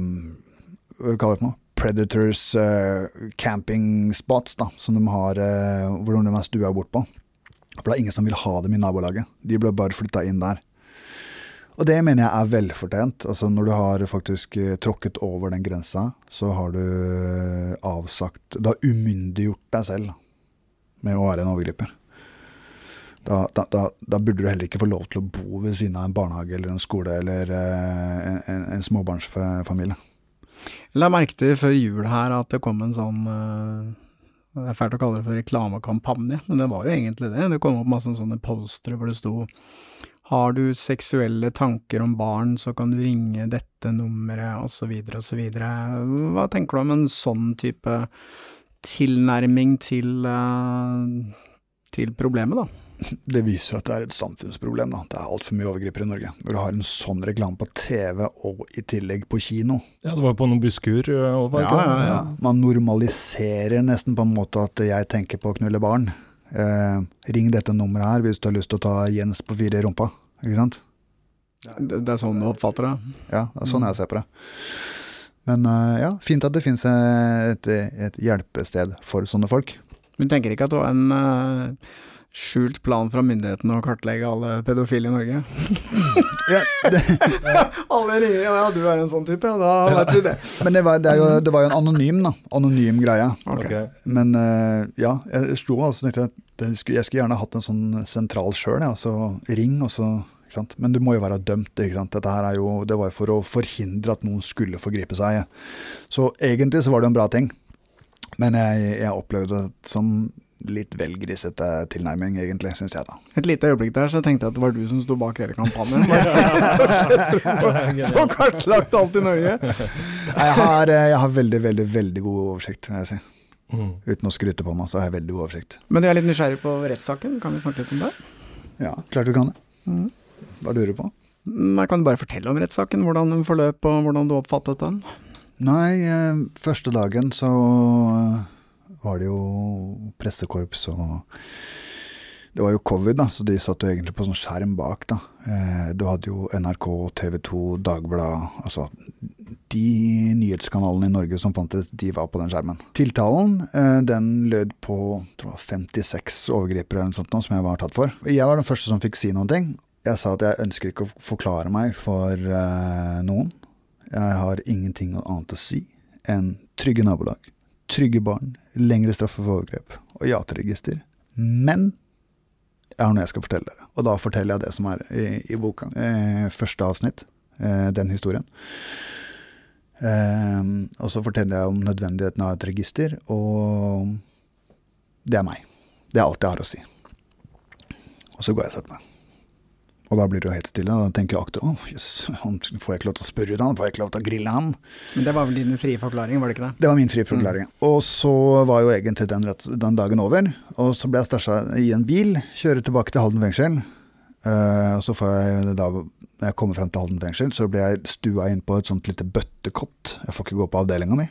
kaller det for noe? Predators uh, camping spots, da, som de har uh, hvor de er stua bort på. For det er ingen som vil ha dem i nabolaget. De ble bare flytta inn der. Og det mener jeg er velfortjent. Altså Når du har faktisk eh, tråkket over den grensa, så har du eh, avsagt Du har umyndiggjort deg selv med å være en overgriper. Da, da, da, da burde du heller ikke få lov til å bo ved siden av en barnehage eller en skole eller eh, en, en, en småbarnsfamilie. La merke til før jul her at det kom en sånn eh, Det er fælt å kalle det for reklamekampanje, men det var jo egentlig det. Det kom opp masse sånne postere hvor det sto har du seksuelle tanker om barn, så kan du ringe dette nummeret, osv., osv. Hva tenker du om en sånn type tilnærming til, eh, til problemet, da? Det viser jo at det er et samfunnsproblem. da. Det er altfor mye overgripere i Norge. Når du har en sånn reklame på TV og i tillegg på kino. ja, det var på noen busskur. òg, var det Ja, ikke? ja, Ja, man normaliserer nesten på en måte at jeg tenker på å knulle barn. Eh, ring dette nummeret her hvis du har lyst til å ta Jens på fire i rumpa. Ikke sant? Det, det er sånn du oppfatter det? Ja, det er sånn jeg ser på det. Men eh, ja, fint at det finnes et, et hjelpested for sånne folk. Du tenker ikke at det var en eh, skjult plan fra myndighetene å kartlegge alle pedofile i Norge? Ja, det, alle ringer, ja, du er en sånn type, ja, da vet du det. men det var, det, jo, det var jo en anonym, da. Anonym greie. Ok. Ok. Men eh, ja, jeg sto og tenkte at jeg skulle gjerne hatt en sånn sentral sjøl. Ja. Så ring, og så. Men du må jo være dømt, ikke sant. Er jo, det var jo for å forhindre at noen skulle forgripe seg. Så egentlig så var det en bra ting. Men jeg, jeg opplevde det som litt vel grisete tilnærming, egentlig, syns jeg da. Et lite øyeblikk der, så jeg tenkte jeg at det var du som sto bak hele kampanjen. Få kartlagt alt i Norge. Nei, Jeg har, eh, jeg har veldig, veldig, veldig god oversikt, vil jeg si. Uten å skryte på meg, så har jeg veldig god oversikt. Men jeg er litt nysgjerrig på rettssaken, kan vi snakke litt om det? Ja, klart du kan det. Mm. Hva lurer du på? Jeg kan du bare fortelle om rettssaken, hvordan den forløp og hvordan du oppfattet den? Nei, eh, første dagen så eh, var det jo pressekorps og Det var jo covid, da, så de satt jo egentlig på sånn skjerm bak, da. Eh, du hadde jo NRK, TV 2, Dagbladet Altså de nyhetskanalene i Norge som fantes, de var på den skjermen. Tiltalen eh, den lød på tror jeg, 56 overgripere eller noe sånt som jeg var tatt for. Jeg var den første som fikk si noen ting. Jeg sa at jeg ønsker ikke å forklare meg for eh, noen. Jeg har ingenting annet å si enn trygge nabolag, trygge barn, lengre straffer for overgrep og ja til register. Men jeg har noe jeg skal fortelle dere, og da forteller jeg det som er i, i boka. Eh, første avsnitt, eh, den historien. Eh, og så forteller jeg om nødvendigheten av et register, og det er meg. Det er alt jeg har å si. Og så går jeg og setter meg. Og da blir det jo helt stille. Da tenker akkurat, å jøss, yes, får jeg ikke lov til å spørre ut han? Får jeg ikke lov til å grille han? Men det var vel din frie forklaring, var det ikke det? Det var min frie forklaring. Mm. Og så var jo egentlig den, den, dagen over. Og så ble jeg stæsja i en bil, kjører tilbake til Halden fengsel. Uh, og så får jeg da, når jeg kommer frem til Halden fengsel, så blir jeg stua inn på et sånt lite bøttekott. Jeg får ikke gå på avdelinga mi.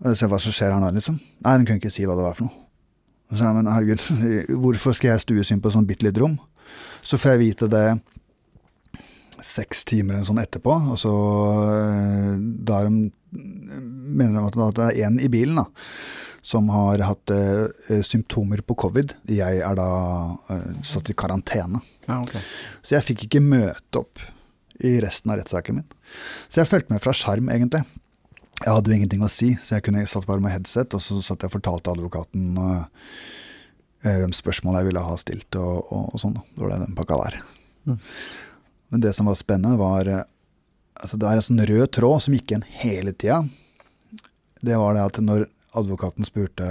Og så ser hva som skjer her nå, liksom. Nei, den kunne ikke si hva det var for noe. Og så, men herregud, hvorfor skal jeg stues inn på et sånt bitte lite rom? Så får jeg vite det seks timer eller sånn etterpå, og så da de, mener de at det er én i bilen da, som har hatt uh, symptomer på covid. Jeg er da uh, satt i karantene. Ja, okay. Så jeg fikk ikke møte opp i resten av rettssaken min. Så jeg fulgte med fra skjerm, egentlig. Jeg hadde jo ingenting å si, så jeg kunne satt bare med headset, og så satt jeg og fortalte advokaten hvem spørsmål jeg ville ha stilt, og, og, og sånn. Det var det den pakka der. Mm. Men det som var spennende, var altså Det er en sånn rød tråd som gikk igjen hele tida. Det var det at når advokaten spurte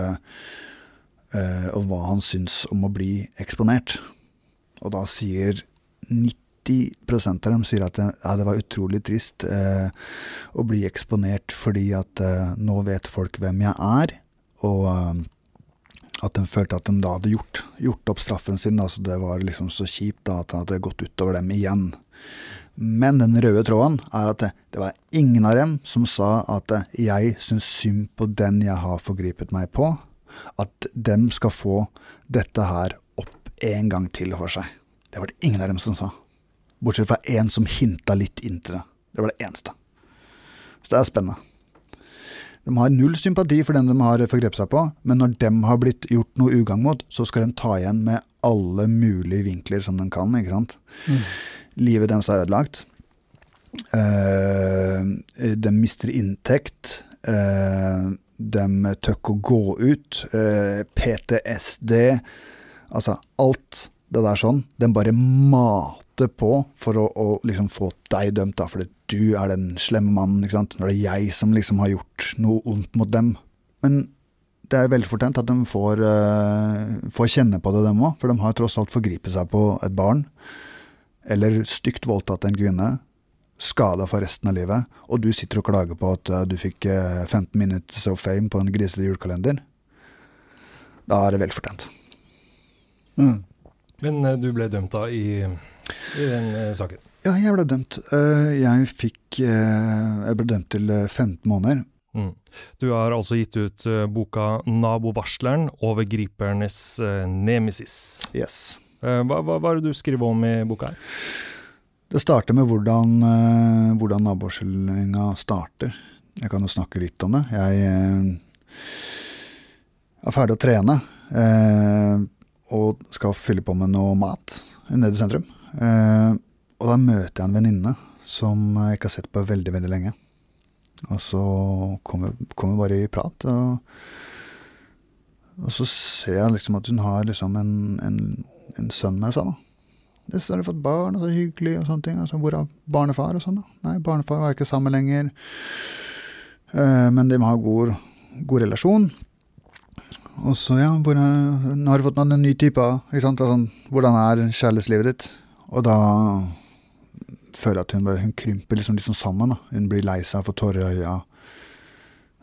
uh, om hva han syns om å bli eksponert, og da sier 90% av dem sier at det, ja, det var utrolig trist uh, å bli eksponert fordi at uh, nå vet folk hvem jeg er, og at de følte at de da hadde gjort, gjort opp straffen sin. Altså det var liksom så kjipt da, at det hadde gått utover dem igjen. Men den røde tråden er at det, det var ingen av dem som sa at jeg syns synd på den jeg har forgripet meg på. At dem skal få dette her opp en gang til for seg. Det var det ingen av dem som sa. Bortsett fra én som hinta litt inn til det. Det var det eneste. Så det er spennende. De har null sympati for den de har forgrepet seg på, men når de har blitt gjort noe ugagn mot, så skal de ta igjen med alle mulige vinkler som de kan. ikke sant? Mm. Livet deres er ødelagt. Uh, de mister inntekt. Uh, de tør å gå ut. Uh, PTSD. Altså alt det der sånn. De bare mater på for å, å liksom få deg dømt, da, fordi du er den slemme mannen. ikke sant? Når det er jeg som liksom har gjort noe ondt mot dem. Men det er velfortjent at de får, uh, får kjenne på det, dem òg. For de har tross alt forgripet seg på et barn. Eller stygt voldtatt en kvinne. Skada for resten av livet. Og du sitter og klager på at uh, du fikk uh, 15 minutes of fame på en grisete julekalender. Da er det velfortjent. Mm. Men du ble dømt da i, i den saken? Ja, jeg ble dømt. Jeg fikk Jeg ble dømt til 15 måneder. Mm. Du har altså gitt ut boka 'Nabovarsleren overgripernes nemesis'. Yes. Hva, hva, hva er det du skriver om i boka her? Det starter med hvordan, hvordan nabovarslinga starter. Jeg kan jo snakke litt om det. Jeg er ferdig å trene og skal fylle på med noe mat nede i sentrum. Og da møter jeg en venninne som jeg ikke har sett på veldig, veldig lenge. Og så kommer vi bare i prat, og, og, så ser jeg liksom at hun har liksom en, en, en sønn med seg, da. det har du fått barn, og så hyggelig, og sånne ting. Altså, hvor er barnefar og sånn, da? Nei, barnefar var ikke sammen lenger. Eh, men de har god, god relasjon. Og så, ja, hvor nå har du fått en ny type, ikke sant. Altså, hvordan er kjærlighetslivet ditt? Og da føler jeg at hun, bare, hun krymper liksom, liksom sammen. da. Hun blir lei seg, får tårer i øya.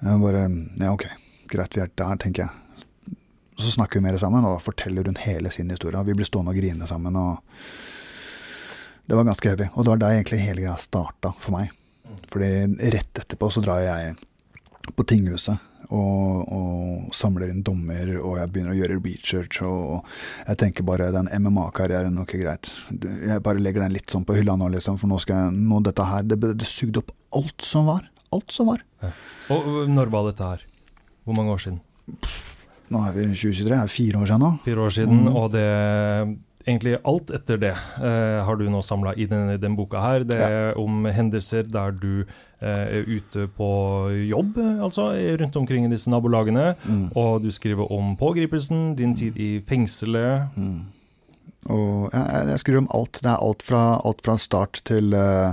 Jeg bare Ja, ok, greit, vi er der, tenker jeg. Så snakker vi mer sammen, og da forteller hun hele sin historie. Vi blir stående og grine sammen. og Det var ganske heavy. Og det var der egentlig hele greia starta for meg. Fordi rett etterpå så drar jeg på tinghuset og, og, samler inn dommer, og jeg begynner å gjøre research. Og jeg tenker bare den MMA-karrieren, ok, greit. Jeg bare legger den litt sånn på hylla nå, liksom. For nå skal jeg nå dette her Det, det sugde opp alt som var. Alt som var. Ja. Og når var dette her? Hvor mange år siden? Nå er vi i 2023, det er fire år siden nå. Fire år siden, mm. og det egentlig alt etter det eh, har du nå samla i denne den boka her. Det er ja. om hendelser der du ute på jobb, altså rundt omkring i disse nabolagene. Mm. Og du skriver om pågripelsen, din tid i fengselet. Mm. Og jeg, jeg, skriver om alt. Det er alt fra, alt fra start til uh,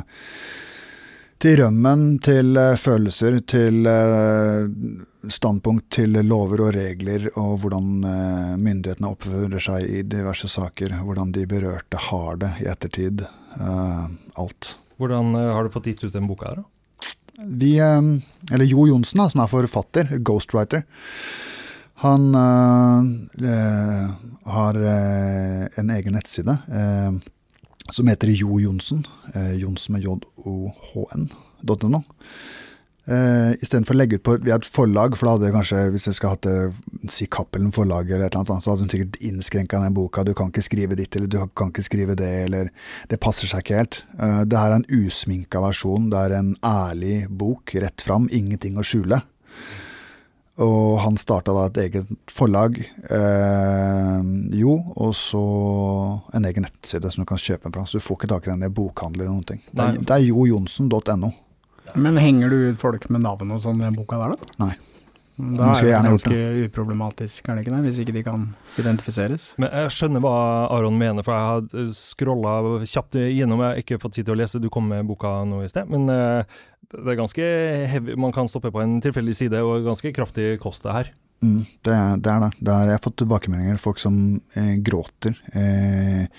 til rømmen, til uh, følelser, til uh, standpunkt til lover og regler, og hvordan uh, myndighetene oppfører seg i diverse saker. Hvordan de berørte har det i ettertid. alt. Hvordan har du fått gitt ut den boka her, da? Vi, eller Jo Johnsen, som er forfatter, ghostwriter, han har en egen nettside som heter Jo Johnsen. Eh, Johnsen med J-O-H-N.no. Eh, Istedenfor å legge ut på via et forlag, for da hadde jeg kanskje, hvis jeg skulle hatt det, si Cappelen forlag eller et eller annet, så hadde hun sikkert innskrenka den boka. Du kan ikke skrive ditt, eller du kan ikke skrive det, eller Det passer seg ikke helt. Uh, det her er en usminka versjon. Det er en ærlig bok, rett fram, ingenting å skjule. Og han starta da et eget forlag, uh, jo, og så en egen nettside som du kan kjøpe fra. Så du får ikke tak i den i bokhandler eller noen ting. Det er, det er jojonsen.no. Men henger du ut folk med navn og sånn i den boka der, da? Nei. Da er det ganske uproblematisk, er det ikke det? Hvis ikke de kan identifiseres. Men jeg skjønner hva Aron mener, for jeg har scrolla kjapt gjennom. Jeg har ikke fått tid til å lese, du kom med boka nå i sted. Men uh, det er ganske heavy. Man kan stoppe på en tilfeldig side, og ganske kraftig kost det her. Mm, det, det, er det. det er, jeg har fått tilbakemeldinger. Folk som eh, gråter. Eh,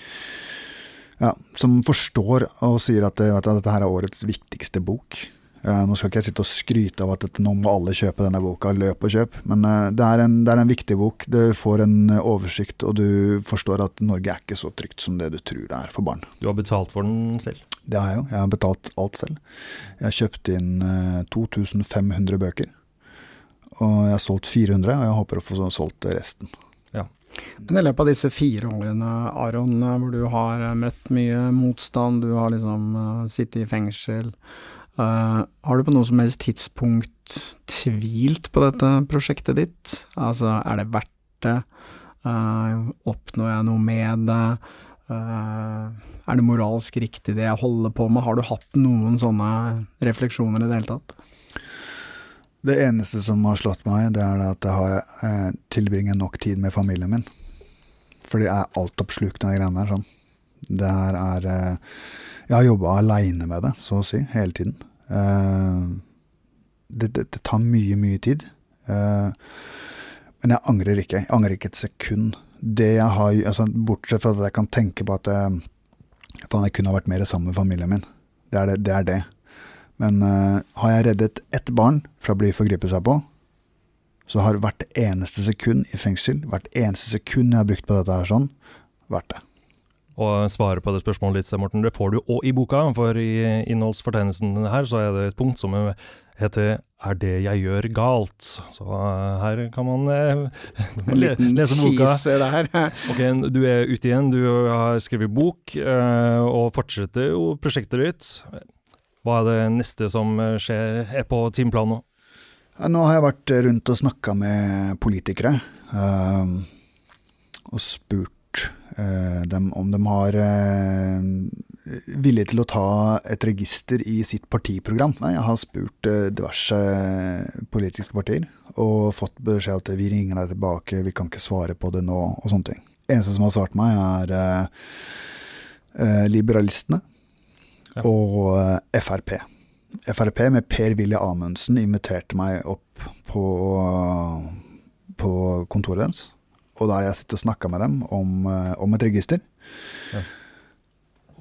ja, som forstår og sier at, at, dette her er årets viktigste bok. Eh, nå skal ikke jeg sitte og skryte av at dette, nå må alle kjøpe denne boka, løp og kjøp. Men eh, det er, en, det, er en, viktig bok. Du får en oversikt, og du forstår at Norge er ikke så trygt som det du tror det er for barn. Du har betalt for den selv? Det har jeg jo. Jeg har betalt alt selv. Jeg har kjøpt inn 2500 eh, bøker. Og jeg har solgt 400, og jeg håper å få solgt resten. Men i løpet av disse fire årene, Aron, eh, hvor du har eh, møtt mye motstand, du har liksom uh, sittet i fengsel, uh, har du på noe som helst tidspunkt tvilt på dette prosjektet ditt? Altså, er det verdt det? Uh, oppnår jeg noe med det? Uh, er det moralsk riktig det jeg holder på med? Har du hatt noen sånne refleksjoner i det hele tatt? Det eneste som har slått meg, det er at jeg har eh, tilbringer nok tid med familien min. Fordi jeg er altoppslukende av greiene der. Sånn. Det her er eh, Jeg har jobba aleine med det, så å si, hele tiden. Eh, det, det, det, tar mye, mye tid. Eh, men jeg angrer ikke. Jeg angrer ikke et sekund det jeg har altså, Bortsett fra at jeg kan tenke på at jeg, faen, jeg kunne ha vært mer sammen med familien min. Det er det. det, er det. Men har jeg reddet ett barn fra å bli forgripet seg på, så har hvert eneste sekund i fengsel, hvert eneste sekund jeg har brukt på dette her sånn, vært det. Og svare på det spørsmålet litt, Morten, det får du òg i boka, for i innholdsfortegnelsen her så er det et punkt som heter 'Er det jeg gjør galt?' Så uh, her kan man eh, le lese boka. ok, Du er ute igjen, du har skrevet bok, eh, og fortsetter jo prosjektet ditt. Hva er det neste som skjer, er på timeplanen nå? Har jeg vært rundt og snakka med politikere, og spurt Eh, dem, om de har eh, vilje til å ta et register i sitt partiprogram. Nei, Jeg har spurt eh, diverse politiske partier og fått beskjed om at vi ringer deg tilbake, vi kan ikke svare på det nå, og sånne ting. Eneste som har svart meg, er Liberalistene Ja. og Frp. Frp med Per-Willy Amundsen inviterte meg opp på, på kontoret deres. Og da har jeg sittet og snakka med dem om, eh, om et register. Ja.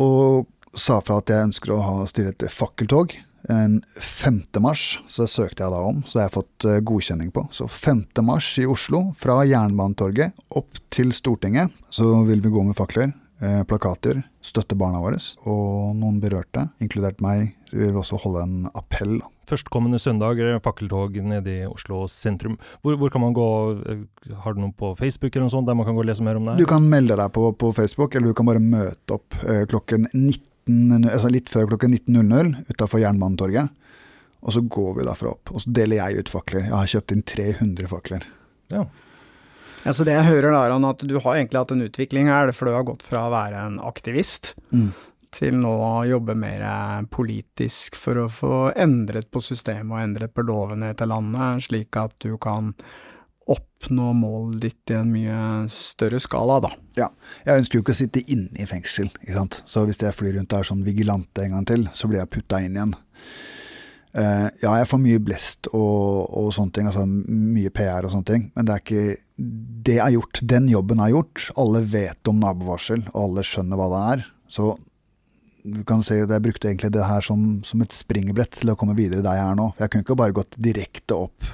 Og sa fra at jeg ønsker å ha, stille et fakkeltog. En 5. mars, så det søkte jeg da om, så det har jeg fått eh, godkjenning på. Så 5. mars i Oslo, fra Jernbanetorget opp til Stortinget, så vil vi gå med fakler, plakater, støtte barna våre. Og noen berørte, inkludert meg, vi vil også holde en appell. Førstkommende søndag er fakkeltog nede i Oslo sentrum. Hvor, hvor kan man gå, eh, har du noe på Facebook eller noe sånt der man kan gå og lese mer om det? Du kan melde deg på på Facebook, eller du kan bare møte opp eh, klokken 19, altså litt før klokken 19.00 utafor Jernbanetorget. Og så går vi derfra opp. Og så deler jeg ut fakler. Jeg har kjøpt inn 300 fakler. Ja. Ja, så det jeg hører da, er at du har egentlig hatt en utvikling her, for du har gått fra å være en aktivist Mm. til nå å jobbe mer politisk for å få endret på systemet og endret på lovene til landet, slik at du kan oppnå målet ditt i en mye større skala, da. Ja. Jeg ønsker jo ikke å sitte inne i fengsel, ikke sant. Så hvis jeg flyr rundt og er sånn vigilante en gang til, så blir jeg putta inn igjen. Eh, ja, jeg får mye blest og, og sånne ting, altså mye PR og sånne ting, men det er ikke Det er gjort. Den jobben er gjort. Alle vet om nabovarsel, og alle skjønner hva det er. Så du kan si at jeg brukte egentlig det her som, som et springbrett til å komme videre der jeg er nå. Jeg kunne ikke bare gått direkte opp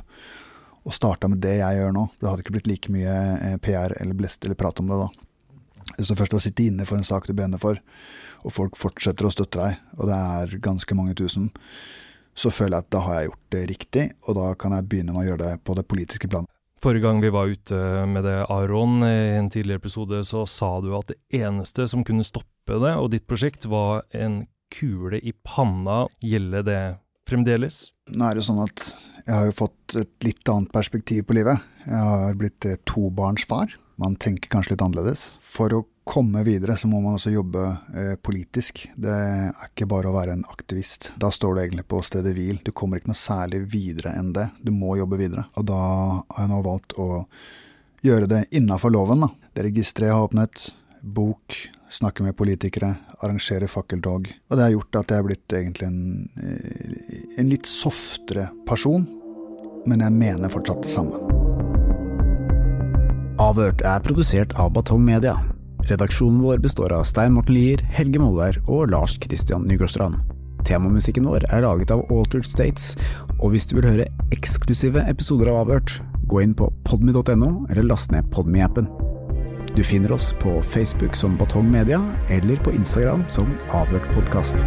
og starta med det jeg gjør nå. Det hadde ikke blitt like mye eh, PR eller blest eller prat om det da. Så først å sitte inne for en sak du brenner for, og folk fortsetter å støtte deg, og det er ganske mange tusen, så føler jeg at da har jeg gjort det riktig, og da kan jeg begynne med å gjøre det på det politiske planet. Forrige gang vi var ute med det, Aron, i en tidligere episode, så sa du at det eneste som kunne stoppe det og ditt prosjekt, var en kule i panna. Gjelder det fremdeles? Nå er det sånn at jeg har jo fått et litt annet perspektiv på livet. Jeg har blitt eh, tobarnsfar. Man tenker kanskje litt annerledes. For å komme videre så må man også jobbe eh, politisk. Det er ikke bare å være en aktivist. Da står du egentlig på stedet hvil. Du kommer ikke noe særlig videre enn det. Du må jobbe videre. Og da har jeg nå valgt å gjøre det innafor loven. Da. Det registeret jeg har åpnet, bok, snakke med politikere, arrangere fakkeltog. Og det har gjort at jeg er blitt egentlig en, eh, en litt softere person, men jeg mener fortsatt det samme. Avhørt er produsert av Batong Media. Redaksjonen vår består av Stein Morten Lier, Helge Molvær og Lars Christian Nygårdstrand. Temamusikken vår er laget av Altered States, og hvis du vil høre eksklusive episoder av Avhørt, gå inn på podmy.no eller last ned Podmy-appen. Du finner oss på Facebook som Batong Media, eller på Instagram som Avhørt podkast.